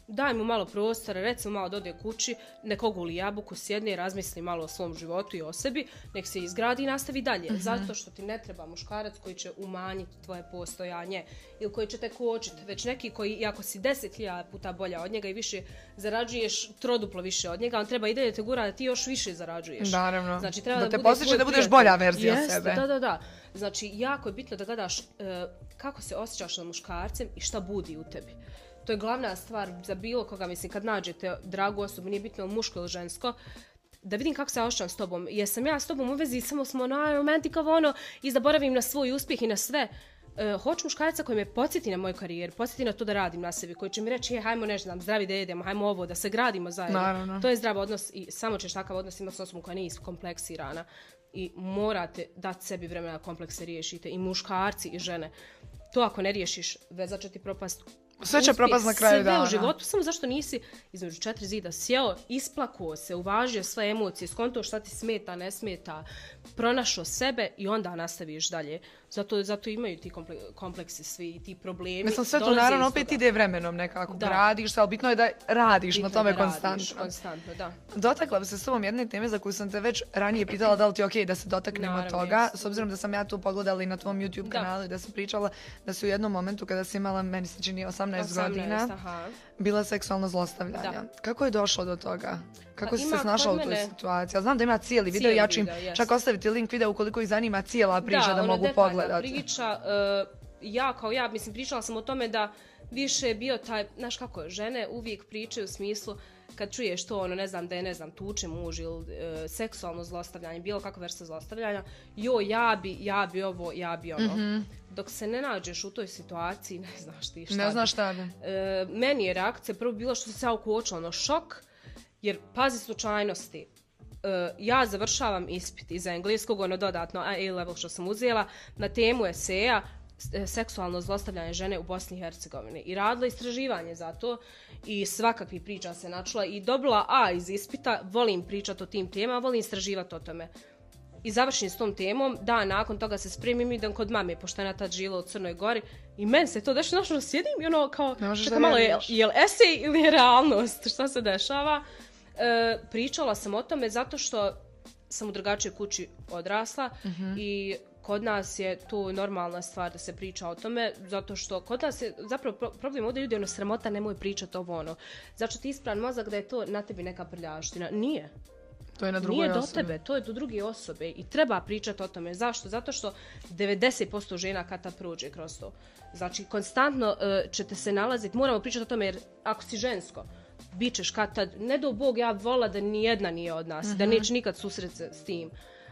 Speaker 2: daj mu malo prostora, recimo malo dode kući, nekog uli jabuku, sjedne, razmisli malo o svom životu i o sebi, nek se izgradi i nastavi dalje. Zato što ti ne treba muškarac koji će umanjiti tvoje postojanje ili koji će te kočiti, već neki koji, i ako si 10.000 puta bolja od njega i više zarađuješ troduplo više od njega, on treba i dalje te gura da ti još više zarađuješ.
Speaker 1: Naravno.
Speaker 2: Znači, treba
Speaker 1: Da
Speaker 2: da,
Speaker 1: te
Speaker 2: tvoj
Speaker 1: da budeš bolja verzija
Speaker 2: Jeste,
Speaker 1: sebe.
Speaker 2: Da, da, da. Znači, jako je bitno da gledaš e, kako se osjećaš sa muškarcem i šta budi u tebi. To je glavna stvar za bilo koga, mislim, kad nađete dragu osobu, nije bitno muško ili žensko, da vidim kako se osjećam s tobom. Jesam ja s tobom u vezi, samo smo ono, romantikavo ono, i zaboravim na svoj uspjeh i na sve. E, hoću muškarca koji me podsjeti na moju karijeru, podsjeti na to da radim na sebi, koji će mi reći, je, hajmo ne znam, zdravi da jedemo, hajmo ovo, da se gradimo zajedno.
Speaker 1: Naravno.
Speaker 2: To je zdrav odnos i samo ćeš takav odnos imati s osobom koja nije iskompleksirana. I morate dati sebi vremena da komplekse riješite. I muškarci i žene. To ako ne riješiš, veza će ti propast.
Speaker 1: Sve će propast na kraju
Speaker 2: sve
Speaker 1: dana.
Speaker 2: u životu, samo zašto nisi između četiri zida sjeo, isplakao se, uvažio sve emocije, skonto šta ti smeta, ne smeta, pronašao sebe i onda nastaviš dalje. Zato, zato imaju ti komple- kompleksi svi i ti problemi.
Speaker 1: Mislim, sve to naravno opet ide vremenom nekako.
Speaker 2: Da.
Speaker 1: Gradiš se, ali bitno je da radiš na
Speaker 2: Bitno je
Speaker 1: tome
Speaker 2: da radiš
Speaker 1: konstantno.
Speaker 2: Konstantno, da.
Speaker 1: Dotakla bi se s tobom jedne teme za koju sam te već ranije pitala da li ti je okej da se dotaknemo
Speaker 2: Naravno,
Speaker 1: toga, s obzirom da sam ja tu pogledala i na tvom YouTube
Speaker 2: Da.
Speaker 1: kanalu i da si pričala da si u jednom momentu kada si imala, meni se čini 18,
Speaker 2: 18,
Speaker 1: godina,
Speaker 2: aha.
Speaker 1: Bila seksualno zlostavljanja.
Speaker 2: Da.
Speaker 1: Kako je došlo do toga? Kako
Speaker 2: Pa
Speaker 1: si se snašla u toj situaciji? Ja znam da ima cijeli video,
Speaker 2: Cijeli
Speaker 1: ja ću im
Speaker 2: video,
Speaker 1: čak ostaviti link videa ukoliko ih zanima cijela priča da,
Speaker 2: ono,
Speaker 1: mogu pogledati.
Speaker 2: priča, e, ja kao ja, mislim, pričala sam o tome da više je bio taj, znaš kako, žene uvijek pričaju u smislu kad čuješ to, ono, ne znam, da je, ne znam, tuče muž ili e, seksualno zlostavljanje, bilo kakva vrsta zlostavljanja, jo, ja bi, ja bi ovo, ja bi ono. Dok se ne nađeš u toj situaciji, ne znaš ti šta
Speaker 1: Ne znaš šta bi.
Speaker 2: E, meni je reakcija prvo bila što se ja ukočila, ono, šok, jer pazi slučajnosti. E, ja završavam ispit iz engleskog, ono dodatno A-level što sam uzela, na temu eseja seksualno zlostavljanje žene u Bosni i Hercegovini. I radila istraživanje za to i svakakvih priča se načula i dobila A iz ispita, volim pričati o tim temama, volim istraživati o tome. i završim s tom temom, da, nakon toga se spremim idem kod mame, pošto je na tad žila u Crnoj Gori. I meni se to dešava, znaš, ono, sjedim i ono kao,
Speaker 1: da
Speaker 2: malo, je, je li esej ili je realnost, šta se dešava? E, pričala sam o tome zato što sam u drugačijoj kući odrasla
Speaker 1: Mhm.
Speaker 2: i kod nas je to normalna stvar da se priča o tome, zato što kod nas je zapravo pro- problem ovdje ljudi ono sramota nemoj pričati ovo ono. Što ti ispravan mozak da je to na tebi neka prljavština. Nije.
Speaker 1: To je na drugoj
Speaker 2: Nije do
Speaker 1: osobi.
Speaker 2: tebe, to je do druge osobe i treba pričati o tome. Zašto? Zato što 90% žena kata prođe kroz to. Znači, konstantno e, ćete se nalaziti, moramo pričati o tome jer ako si žensko, bit ćeš kad tad, ne do Bog ja vola da ni jedna nije od nas, da neće nikad susret s tim.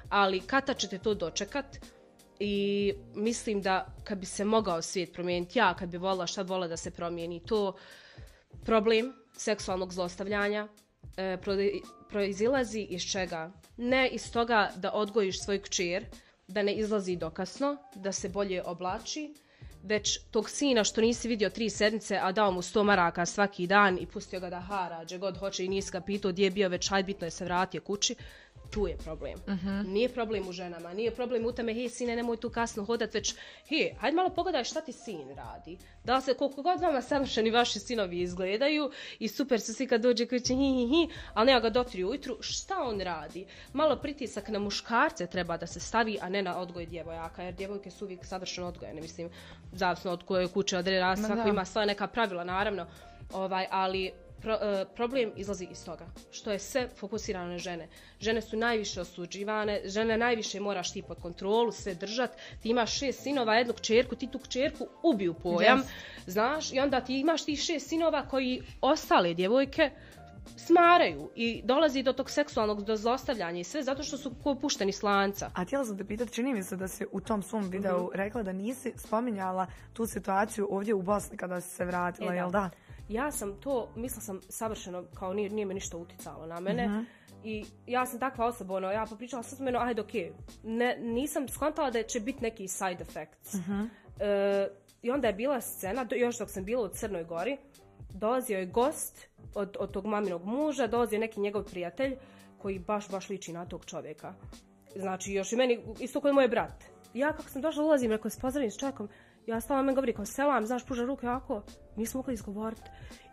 Speaker 2: Ali kad tad ćete to dočekat i mislim da kad bi se mogao svijet promijeniti, ja kad bi volila šta bi volila da se promijeni, to problem seksualnog zlostavljanja e, pro- proizilazi iz čega? Ne iz toga da odgojiš svoj kćer, da ne izlazi dokasno, da se bolje oblači, već tog sina što nisi vidio tri sedmice, a dao mu sto maraka svaki dan i pustio ga da hara, gdje god hoće i nisi ga pitao gdje je bio, već hajde bitno je se vratio kući, tu je problem. Nije problem u ženama, nije problem u tome, hej sine, nemoj tu kasno hodat, već hej, hajde malo pogledaj šta ti sin radi. Da se, koliko god vama savršeni vaši sinovi izgledaju i super su svi kad dođe kući, hi, hi, hi, ali nema ga dotri ujutru, šta on radi? Malo pritisak na muškarce treba da se stavi, a ne na odgoj djevojaka, jer djevojke su uvijek savršeno odgojene, mislim, zavisno od koje kuće odreda, svako
Speaker 1: da.
Speaker 2: ima svoja neka pravila, naravno, ovaj, ali pro- e, problem izlazi iz toga, što je sve fokusirano na žene. Žene su najviše osuđivane, žene najviše moraš ti pod kontrolu, sve držat, ti imaš šest sinova, jednu kćerku, ti tu kćerku ubiju pojam,
Speaker 1: Yes.
Speaker 2: znaš, i onda ti imaš tih šest sinova koji ostale djevojke smaraju i dolazi do tog seksualnog do zlostavljanja i sve zato što su pušteni s lanca.
Speaker 1: A htjela sam te pitati, čini mi se da si u tom svom videu
Speaker 2: Mhm.
Speaker 1: rekla da nisi spominjala tu situaciju ovdje u Bosni kada si se vratila,
Speaker 2: E, da.
Speaker 1: jel da?
Speaker 2: Ja sam to, mislila sam savršeno, kao nije, nije me ništa uticalo na mene. I ja sam takva osoba, ono, ja popričala sam meno, ajde, okej. Ne, nisam skontala da će biti neki side effects. E, I onda je bila scena, do- još dok sam bila u Crnoj Gori, dolazio je gost od, od tog maminog muža, dolazio je neki njegov prijatelj koji baš, baš liči na tog čovjeka. Znači, još i meni, isto koji moj brat. Ja kako sam došla, ulazim, rekao, pozdravim s čovjekom, ja stala meni govori kao selam, znaš, pruža ruke, ako, nismo mogli izgovoriti.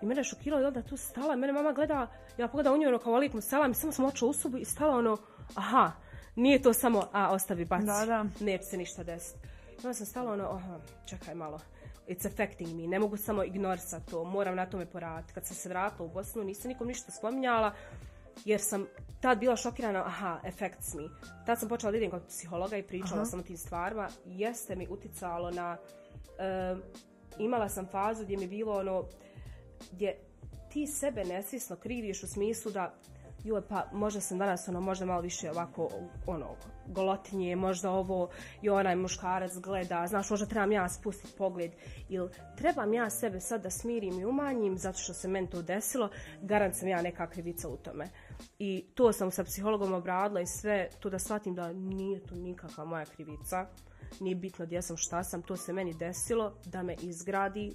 Speaker 2: I mene je šokiralo i onda tu stala, mene mama gleda, ja pogledam u nju, ono, kao alikum selam, i samo sam očela u sobu i stala ono, aha, nije to samo, a, ostavi, baci,
Speaker 1: Da, da.
Speaker 2: neće se ništa desiti. I onda sam stala ono, aha, čekaj malo, it's affecting me, ne mogu samo ignorisati to, moram na tome poraditi. Kad sam se vratila u Bosnu, nisam nikom ništa spominjala, jer sam tad bila šokirana, aha, affects me. Tad sam počela da idem kod psihologa i pričala sam o tim stvarima. Jeste mi uticalo na... em, imala sam fazu gdje mi bilo ono, gdje ti sebe nesvjesno kriviš u smislu da joj pa možda sam danas ono možda malo više ovako ono golotinje, možda ovo i onaj muškarac gleda, znaš možda trebam ja spustiti pogled ili trebam ja sebe sad da smirim i umanjim zato što se meni to desilo, garant sam ja neka krivica u tome. I to sam sa psihologom obradila i sve, to da shvatim da nije to nikakva moja krivica, nije bitno gdje sam, šta sam, to se meni desilo, da me izgradi.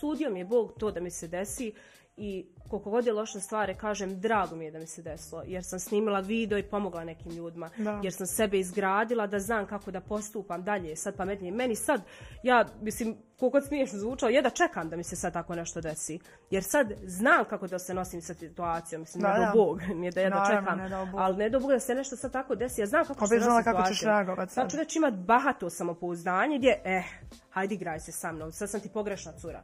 Speaker 2: Sudio mi je Bog to da mi se desi i koliko god je loše stvari, kažem, drago mi je da mi se desilo, jer sam snimila video i pomogla nekim ljudima,
Speaker 1: Da.
Speaker 2: jer sam sebe izgradila da znam kako da postupam dalje, sad pametnije. Meni sad, ja, mislim, koliko god smiješno zvučalo, je da čekam da mi se sad tako nešto desi, jer sad znam kako da se nosim sa situacijom, mislim,
Speaker 1: Da,
Speaker 2: ne
Speaker 1: da.
Speaker 2: do Bog, nije da jedno
Speaker 1: Naravno,
Speaker 2: čekam,
Speaker 1: ne
Speaker 2: ali ne do Bog da se nešto sad tako desi, ja znam kako se nositi
Speaker 1: kako ćeš reagovat sad.
Speaker 2: Sad ću već imat bahato samopouzdanje gdje, eh, hajde igraj se sa mnom, sad sam ti pogrešna cura.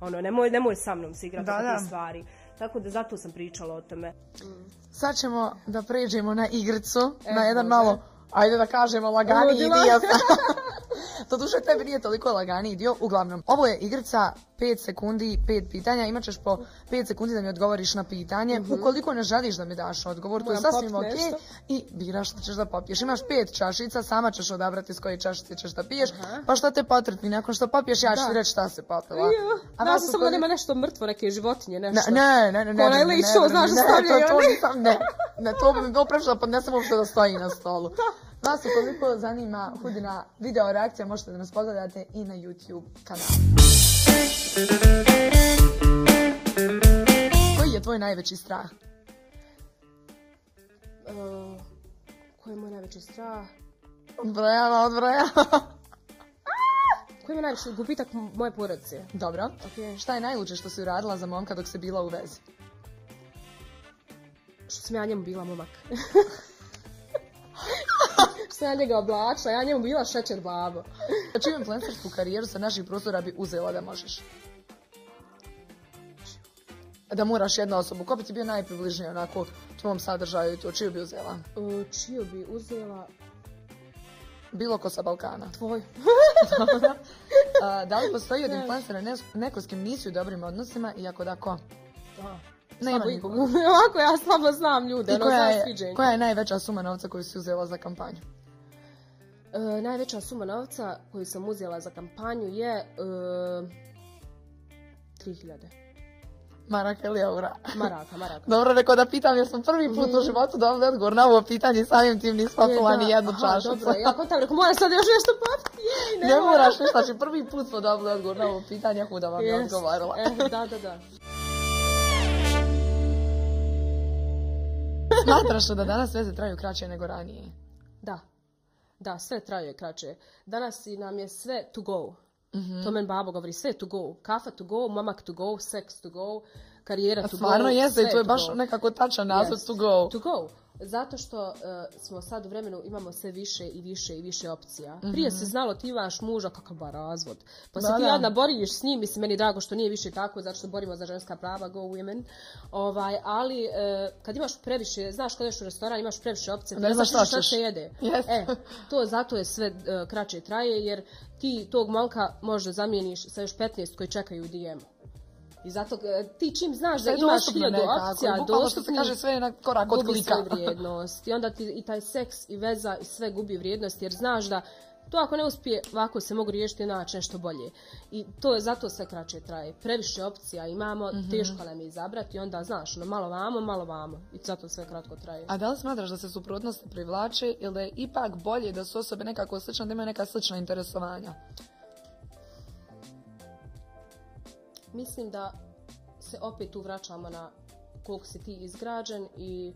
Speaker 2: Ono, nemoj, nemoj sa mnom se igrati
Speaker 1: Da,
Speaker 2: stvari. Tako da zato sam pričala o tome.
Speaker 1: Sad ćemo da pređemo na igricu,
Speaker 2: E,
Speaker 1: na jedan
Speaker 2: može.
Speaker 1: malo, ajde da kažemo, laganiji
Speaker 2: Ludilo.
Speaker 1: to duše tebi nije toliko laganiji dio. Uglavnom, ovo je igrica 5 sekundi, 5 pitanja. Imat ćeš po 5 sekundi da mi odgovoriš na pitanje. Ukoliko ne želiš da mi daš odgovor, to je
Speaker 2: Mhm.
Speaker 1: Sasvim ok. I biraš što ćeš da popiješ. Imaš pet čašica, sama ćeš odabrati s koje čašice ćeš da piješ. Pa što te potrebi, nakon što popiješ, ja ću ti
Speaker 2: Da.
Speaker 1: reći šta se popila.
Speaker 2: A
Speaker 1: nas u
Speaker 2: samo da nema nešto mrtvo, neke životinje,
Speaker 1: Ne,
Speaker 2: nešto.
Speaker 1: ne, ne, ne, ne. Ne,
Speaker 2: što,
Speaker 1: ne,
Speaker 2: znaš,
Speaker 1: ne, to, ne, ne, to bi mi bilo prešlo da podnesem uopšte da stoji na stolu. Vas ukoliko zanima Hudina video reakcija, možete da nas pogledate i na YouTube kanalu. Koji je tvoj najveći strah?
Speaker 2: Uh, Koji je moj najveći strah?
Speaker 1: Odbrojava, odbrojava.
Speaker 2: Koji je najveći gubitak moje porodice?
Speaker 1: Dobro. Šta je najluđe što si uradila za momka dok si bila u vezi?
Speaker 2: Što sam ja njemu bila momak. sam ja njega oblačila, ja njemu bila šećer babo.
Speaker 1: Čiju influencersku karijeru sa naših prostora bi uzela da možeš? Da moraš jednu osobu. Ko bi ti bio najpribližniji onako tvom sadržaju i to? Čiju bi uzela?
Speaker 2: E, čiju bi uzela
Speaker 1: Bilo ko sa Balkana.
Speaker 2: tvoj?
Speaker 1: A, da li postoji od influencera neko s kim nisi u dobrim odnosima i ako da ko?
Speaker 2: Slabo
Speaker 1: nikog.
Speaker 2: ikog. Ovako ja slabo znam ljude,
Speaker 1: I
Speaker 2: ono,
Speaker 1: koja je, koja je najveća suma novca koju si uzela za kampanju?
Speaker 2: E, najveća suma novca koju sam uzela za kampanju je e, 3000
Speaker 1: Maraka ili eura?
Speaker 2: maraka, maraka.
Speaker 1: Dobro, rekao da pitam jer sam prvi put u životu dobila odgovor na ovo pitanje i samim tim nisam popila
Speaker 2: Je,
Speaker 1: ni jednu čašicu.
Speaker 2: Dobro, ja kontam, rekao, moram sad još nešto popiti, jej, ne,
Speaker 1: Ne moraš ništa, znači prvi put smo dobili odgovor na ovo pitanje, huda vam je
Speaker 2: Jest.
Speaker 1: odgovorila.
Speaker 2: E, da, da, da.
Speaker 1: Smatraš da danas veze traju kraće nego ranije?
Speaker 2: Da. Da, sve traje kraće. Danas i nam je sve to go.
Speaker 1: Mhm.
Speaker 2: To men babo govori, sve to go. Kafa to go, mamak to go, seks to go, karijera to go.
Speaker 1: stvarno jeste to je baš
Speaker 2: go.
Speaker 1: nekako tačan naziv
Speaker 2: Yes.
Speaker 1: to go.
Speaker 2: To go. Zato što e, smo sad u vremenu imamo sve više i više i više opcija. Prije se znalo ti imaš muža kakav ba razvod. Pa se
Speaker 1: Mhm.
Speaker 2: Ti jadna boriš s njim, mislim meni drago što nije više tako, zato što borimo za ženska prava, go women. Ovaj, ali e, kad imaš previše, znaš kad ješ u restoran, imaš previše opcija, ti
Speaker 1: Ne znaš šta
Speaker 2: šta se jede.
Speaker 1: Yes.
Speaker 2: E, to zato je sve e, kraće traje, jer ti tog malka možda zamijeniš sa još 15 koji čekaju u DM-u. I zato e, ti čim znaš
Speaker 1: Sve
Speaker 2: da imaš hiljadu
Speaker 1: bukvalno što se kaže sve na korak od
Speaker 2: gubi vrijednost. I onda ti i taj seks i veza i sve gubi vrijednost jer znaš da to ako ne uspije, ovako se mogu riješiti naći nešto bolje. I to je zato sve kraće traje. Previše opcija imamo,
Speaker 1: Mhm.
Speaker 2: teško nam je izabrati onda znaš, ono, malo vamo, malo vamo. I zato sve kratko traje.
Speaker 1: A da li smatraš da se suprotnosti privlače ili da je ipak bolje da su osobe nekako slične, da imaju neka slična interesovanja?
Speaker 2: Mislim da se opet tu vraćamo na koliko si ti izgrađen i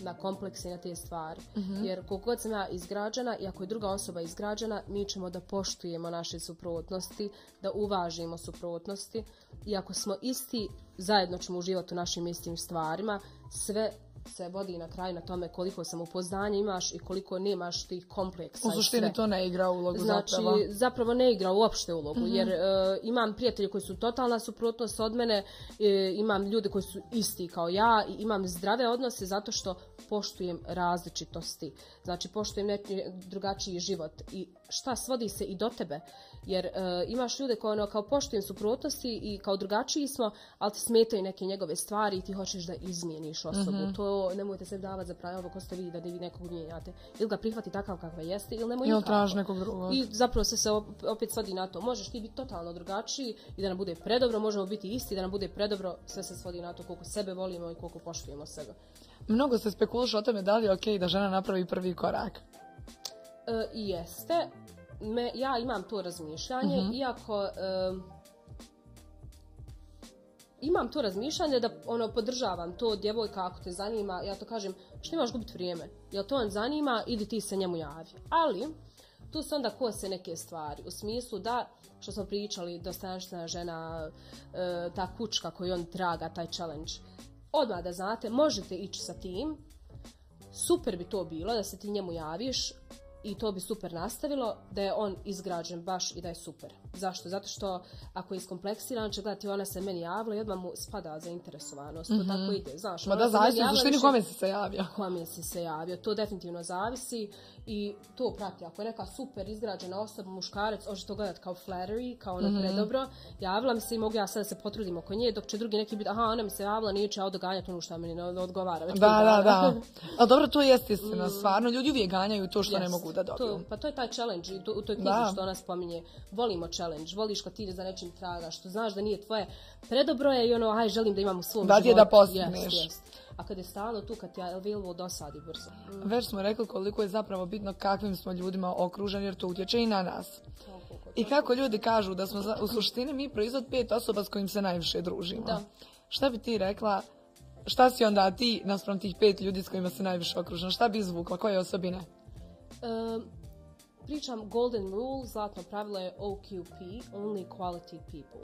Speaker 2: na kompleks i na te stvari. Jer koliko god sam ja izgrađena i ako je druga osoba izgrađena, mi ćemo da poštujemo naše suprotnosti, da uvažimo suprotnosti i ako smo isti, zajedno ćemo uživati u našim istim stvarima. Sve se vodi na kraju na tome koliko samopouzdanja imaš i koliko nemaš tih kompleksa.
Speaker 1: U suštini to ne igra ulogu
Speaker 2: Znači,
Speaker 1: zapravo.
Speaker 2: zapravo ne igra uopšte ulogu, jer e, imam prijatelje koji su totalna suprotnost od mene, e, imam ljude koji su isti kao ja i imam zdrave odnose zato što poštujem različitosti. Znači, poštujem neki drugačiji život i šta svodi se i do tebe. Jer e, imaš ljude koji ono, kao poštujem suprotnosti i kao drugačiji smo, ali ti smetaju neke njegove stvari i ti hoćeš da izmijeniš osobu. To nemojte se davati za pravo ko ste vi da vi nekog mijenjate. Ili ga prihvati takav kakva jeste, ili nemoj nikako.
Speaker 1: nekog drugog.
Speaker 2: I zapravo se se op- opet svodi na to. Možeš ti biti totalno drugačiji i da nam bude predobro, možemo biti isti da nam bude predobro, sve se svodi na to koliko sebe volimo i koliko poštujemo sebe.
Speaker 1: Mnogo se spekuliše o tome da li je okej da žena napravi prvi korak.
Speaker 2: E, jeste. Me, ja imam to razmišljanje, iako e, imam to razmišljanje da ono podržavam to djevojka ako te zanima, ja to kažem, što imaš gubiti vrijeme? Jel to on zanima, idi ti se njemu javi. Ali, tu se onda kose neke stvari, u smislu da, što smo pričali, dostojanstvena žena, e, ta kučka koju on traga, taj challenge. Odmah da znate, možete ići sa tim, super bi to bilo da se ti njemu javiš i to bi super nastavilo, da je on izgrađen baš i da je super. Zašto? Zato što ako je iskompleksiran, će gledati ona se meni javila i odmah mu spada zainteresovanost. To tako ide, znaš.
Speaker 1: Mhm. Ma da, zavisi suštini
Speaker 2: više-
Speaker 1: kome si se javio.
Speaker 2: kome si se javio. To definitivno zavisi i to prati. Ako je neka super izgrađena osoba, muškarac, hoće to gledat kao flattery, kao ono predobro. Javila mi se i mogu ja sad da se potrudim oko nje, dok će drugi neki biti, aha, ona mi se javila, nije će ja doganjati ono što meni ne ne odgovara. Već
Speaker 1: Da, da, da. Ali dobro, to jest istina, stvarno. Ljudi uvijek ganjaju to što ne
Speaker 2: Jest.
Speaker 1: mogu da dobiju.
Speaker 2: To, pa to je taj challenge to- u toj knjizi
Speaker 1: Da.
Speaker 2: što ona spominje. Volimo challenge, voliš kad ti za nečim traga, što znaš da nije tvoje. Predobro je i ono, aj želim da imam u svom
Speaker 1: Da ti je da postigneš.
Speaker 2: Jest, jest. A kad je stalo tu, kad je available, dosadi brzo. Mm.
Speaker 1: Već smo rekli koliko je zapravo bitno kakvim smo ljudima okruženi, jer to utječe i na nas. I kako ljudi kažu da smo za- u suštini mi proizvod pet osoba s kojim se najviše družimo.
Speaker 2: Da.
Speaker 1: Šta bi ti rekla šta si onda ti naspram tih pet ljudi s kojima si najviše okružena? Šta bi izvukla? Koje osobine?
Speaker 2: Pričam golden rule, zlatno pravilo je OQP, only quality people.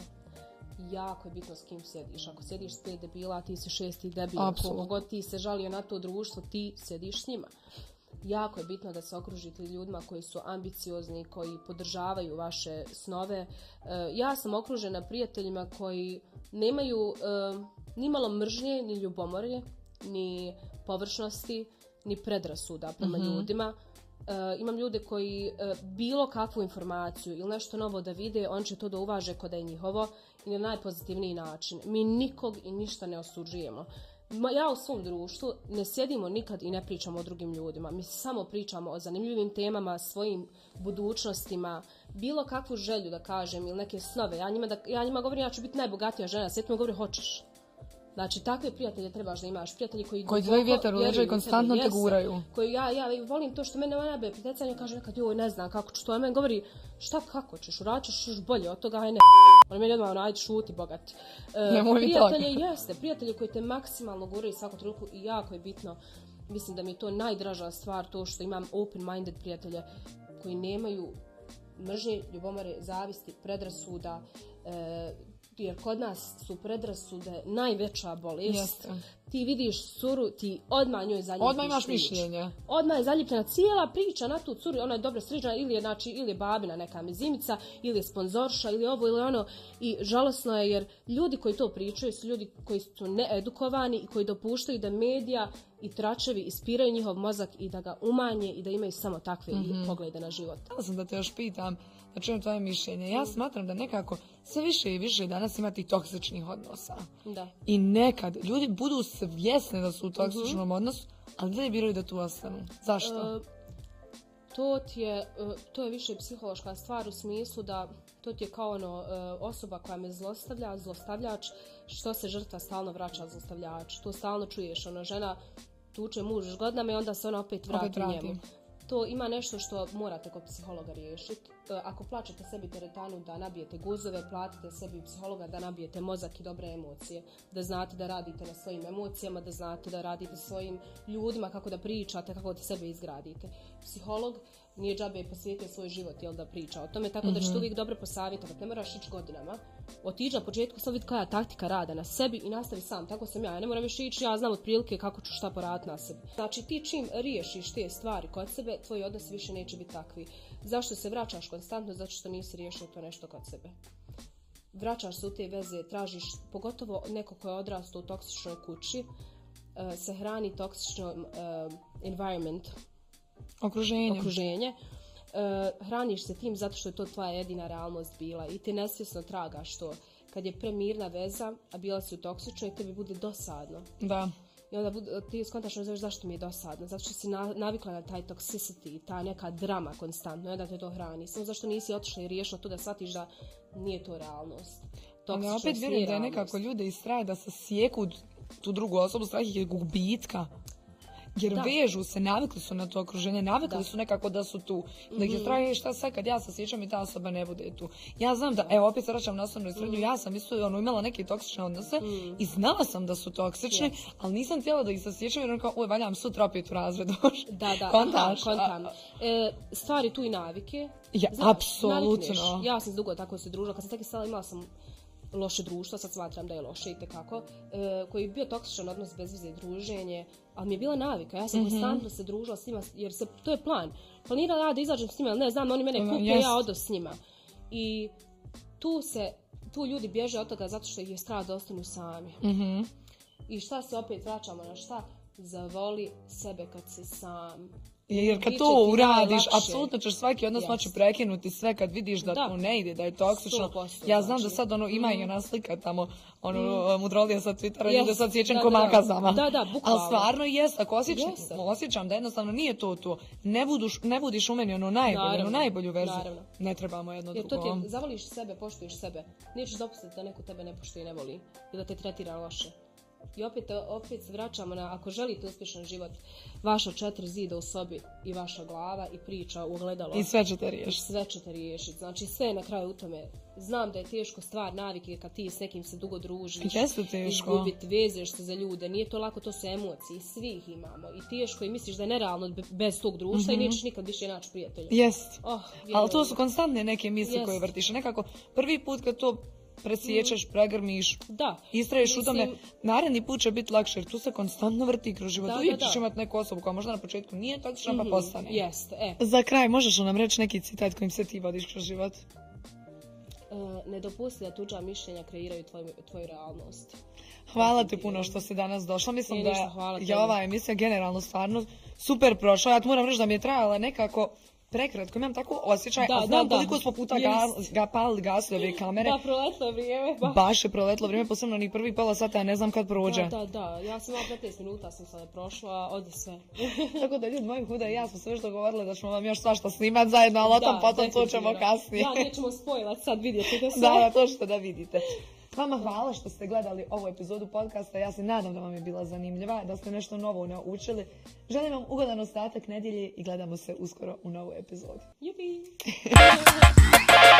Speaker 2: Jako je bitno s kim sjediš. Ako sjediš s pet debila, ti si šesti debil. Koliko god ti se žalio na to društvo, ti sjediš s njima. Jako je bitno da se okružite ljudima koji su ambiciozni, koji podržavaju vaše snove. E, ja sam okružena prijateljima koji nemaju e, ni malo mržnje, ni ljubomorje, ni površnosti, ni predrasuda prema ljudima. E, imam ljude koji e, bilo kakvu informaciju ili nešto novo da vide, on će to da uvaže kod da je njihovo na najpozitivniji način. Mi nikog i ništa ne osuđujemo. Ja u svom društvu ne sjedimo nikad i ne pričamo o drugim ljudima. Mi samo pričamo o zanimljivim temama, svojim budućnostima, bilo kakvu želju da kažem ili neke snove. Ja njima, da, ja njima govorim ja ću biti najbogatija žena, mi govori hoćeš. Znači, takve prijatelje trebaš da imaš. Prijatelji koji
Speaker 1: Koji daju vjetar u leđa i konstantno te guraju.
Speaker 2: Koji ja, ja volim to što mene nabe pritecanje kaže nekad joj ne znam kako ću to. A meni govori šta kako ćeš, uradit ćeš još bolje od toga, aj ne On meni odmah onaj šuti bogat. E, prijatelje jeste, prijatelji koji te maksimalno guraju svaku trenutku i jako je bitno. Mislim da mi je to najdraža stvar, to što imam open-minded prijatelje koji nemaju mržnje, ljubomore, zavisti, predrasuda, e, jer kod nas su predrasude najveća bolest. Ti vidiš curu, ti odmah njoj zaljubiš
Speaker 1: Odmah imaš
Speaker 2: priču.
Speaker 1: mišljenje.
Speaker 2: Odmah je zaljepljena cijela priča na tu curu, ona je dobro sređena, ili je, znači, ili je babina neka mizimica, ili je sponzorša, ili ovo, ili ono. I žalosno je jer ljudi koji to pričaju su ljudi koji su needukovani i koji dopuštaju da medija i tračevi ispiraju njihov mozak i da ga umanje i da imaju samo takve poglede na život.
Speaker 1: Htjela sam da te još pitam, čujem tvoje mišljenje. Ja smatram da nekako sve više i više danas ima tih toksičnih odnosa.
Speaker 2: Da.
Speaker 1: I nekad ljudi budu svjesni da su u toksičnom odnosu, ali da biraju da tu ostanu. Zašto?
Speaker 2: E, to ti je, e, to je više psihološka stvar u smislu da to ti je kao ono e, osoba koja me zlostavlja, zlostavljač, što se žrtva stalno vraća zlostavljač. To stalno čuješ, ono žena tuče muž godinama i onda se ona opet vrati,
Speaker 1: Opet vrati.
Speaker 2: njemu. To ima nešto što morate kod psihologa riješiti. E, Ako plaćate sebi teretanu da nabijete guzove, platite sebi psihologa da nabijete mozak i dobre emocije. Da znate da radite na svojim emocijama, da znate da radite svojim ljudima, kako da pričate, kako da sebe izgradite. Psiholog nije džabe posvijetio svoj život jel da priča o tome, tako da ćete uvijek dobro posavjetovati. Ne moraš ići godinama. Otiđi na početku, sad vidi koja je taktika rada na sebi i nastavi sam. Tako sam ja. Ja ne moram više ići, ja znam otprilike kako ću šta poraditi na sebi. Znači ti čim riješiš te stvari kod sebe, tvoji odnosi više neće biti takvi. Zašto se vraćaš konstantno? Zato što nisi riješio to nešto kod sebe. Vraćaš se u te veze, tražiš, pogotovo neko ko je odrastao u toksičnoj kući, eh, se hrani toksičnom eh, environment,
Speaker 1: Okruženje.
Speaker 2: okruženje, e, hraniš se tim zato što je to tvoja jedina realnost bila i ti nesvjesno tragaš to. Kad je premirna veza, a bila si u toksičnoj, tebi bude dosadno.
Speaker 1: Da.
Speaker 2: I onda bude, ti skontaš zašto mi je dosadno, zato što si na- navikla na taj toxicity, ta neka drama konstantno, onda te to hrani. Samo zašto nisi otišla i riješila to da shvatiš da nije to realnost.
Speaker 1: Ali ja
Speaker 2: Toksičnost
Speaker 1: opet vjerujem da je nekako ljude istraje da se sjeku tu drugu osobu, strah ih je gubitka. Jer
Speaker 2: Da.
Speaker 1: vežu se, navikli su na to okruženje, navikli
Speaker 2: Da. Mhm.
Speaker 1: su nekako da su tu. Da ih je strah, "E, šta sad kad ja se sjećam i ta osoba ne bude tu. Ja znam da, evo opet se vraćam na osnovnu i srednju,
Speaker 2: Mhm.
Speaker 1: ja sam isto ono, imala neke toksične odnose i znala sam da su toksične, ali nisam htjela da ih se sjećam jer ono kao, uj, valjam sutra opet u razredu.
Speaker 2: Da, da,
Speaker 1: Kontaš?
Speaker 2: kontam. E, stvari tu i navike.
Speaker 1: Ja,
Speaker 2: Znaš,
Speaker 1: apsolutno.
Speaker 2: Ja sam dugo tako se družila. Kad sam tek stala imala sam loše društvo, sad smatram da je loše i tekako, e, koji je bio toksičan odnos bez veze druženje, ali mi je bila navika. Ja sam konstantno se družila s njima, jer se, to je plan. Planirala ja da izađem s njima, ali ne znam, oni mene kupe,
Speaker 1: jest.
Speaker 2: ja odo s njima. I tu se, tu ljudi bježe od toga zato što ih je strah da ostanu sami.
Speaker 1: Mhm.
Speaker 2: I šta se opet vraćamo na šta? Zavoli sebe kad si sam.
Speaker 1: Jer kad to uradiš, apsolutno ćeš svaki odnos
Speaker 2: Yes.
Speaker 1: moći prekinuti sve kad vidiš da,
Speaker 2: Da.
Speaker 1: to ne ide, da je toksično.
Speaker 2: 100%,
Speaker 1: Ja znam da
Speaker 2: znači.
Speaker 1: sad ono ima i ona slika tamo, ono mudrolija sa Twittera,
Speaker 2: Yes.
Speaker 1: ljude sad sjećam
Speaker 2: Da,
Speaker 1: ko
Speaker 2: da, da. Da, da.
Speaker 1: Ali stvarno jest, ako osjećam,
Speaker 2: Jeste.
Speaker 1: osjećam da jednostavno nije to to, ne, buduš, ne budiš u meni ono najbolje,
Speaker 2: Naravno,
Speaker 1: onu najbolju verziju,
Speaker 2: naravno.
Speaker 1: ne trebamo jedno
Speaker 2: Jer to
Speaker 1: drugo.
Speaker 2: ti je, zavoliš sebe, poštuješ sebe. Nećeš dopustiti da neko tebe ne poštuje i ne voli. I da te tretira loše. I opet, opet se vraćamo na, ako želite uspješan život, vaša četiri zida u sobi i vaša glava i priča u ogledalo.
Speaker 1: I sve ćete riješiti.
Speaker 2: sve ćete riješiti. Znači sve je na kraju u tome. Znam da je teško stvar navike kad ti s nekim se dugo družiš.
Speaker 1: Jeste teško.
Speaker 2: Izgubit, vezeš se za ljude. Nije to lako, to su emocije. Svi ih imamo. I teško i misliš da je nerealno be- bez tog društva i nećeš nikad više naći prijatelja.
Speaker 1: Jest.
Speaker 2: Oh,
Speaker 1: Ali to su konstantne neke misli
Speaker 2: Jest.
Speaker 1: koje vrtiš. Nekako prvi put kad to presjećeš, pregrmiš,
Speaker 2: Da.
Speaker 1: istraješ u tome, naredni put će biti lakše jer tu se konstantno vrti kroz život. Uvijek ćeš imati neku osobu koja možda na početku nije toksična
Speaker 2: Mhm,
Speaker 1: pa postane.
Speaker 2: Jeste, e.
Speaker 1: Za kraj, možeš li nam reći neki citat kojim se ti vodiš kroz život?
Speaker 2: E, ne dopusti da tuđa mišljenja kreiraju tvoju, tvoju realnost.
Speaker 1: Hvala ti puno što si danas došla. Mislim
Speaker 2: Nije
Speaker 1: da
Speaker 2: ništa,
Speaker 1: je ova emisija generalno stvarno super prošla. Ja ti moram reći da mi je trajala nekako prekratko. Imam tako osjećaj,
Speaker 2: Da,
Speaker 1: a znam
Speaker 2: da, da.
Speaker 1: koliko smo puta ga, ga palili gasove i kamere.
Speaker 2: Da, proletlo vrijeme. Ba.
Speaker 1: Baš je proletlo vrijeme, posebno ni prvi pola sata, ja ne znam kad prođe.
Speaker 2: Da, da, da. Ja sam imala 15 minuta sam sada prošla, ode sve.
Speaker 1: Tako da ljudi moji huda i ja smo sve što govorili da ćemo vam još svašta snimat zajedno, ali o tom
Speaker 2: Da,
Speaker 1: potom to ćemo kasnije.
Speaker 2: Da, nećemo spojlat sad vidjeti da sve.
Speaker 1: Da, da, to ćete da vidite. Vama hvala što ste gledali ovu epizodu podcasta. Ja se nadam da vam je bila zanimljiva, da ste nešto novo naučili. Želim vam ugodan ostatak nedjelje i gledamo se uskoro u novu epizodu.
Speaker 2: Jupi!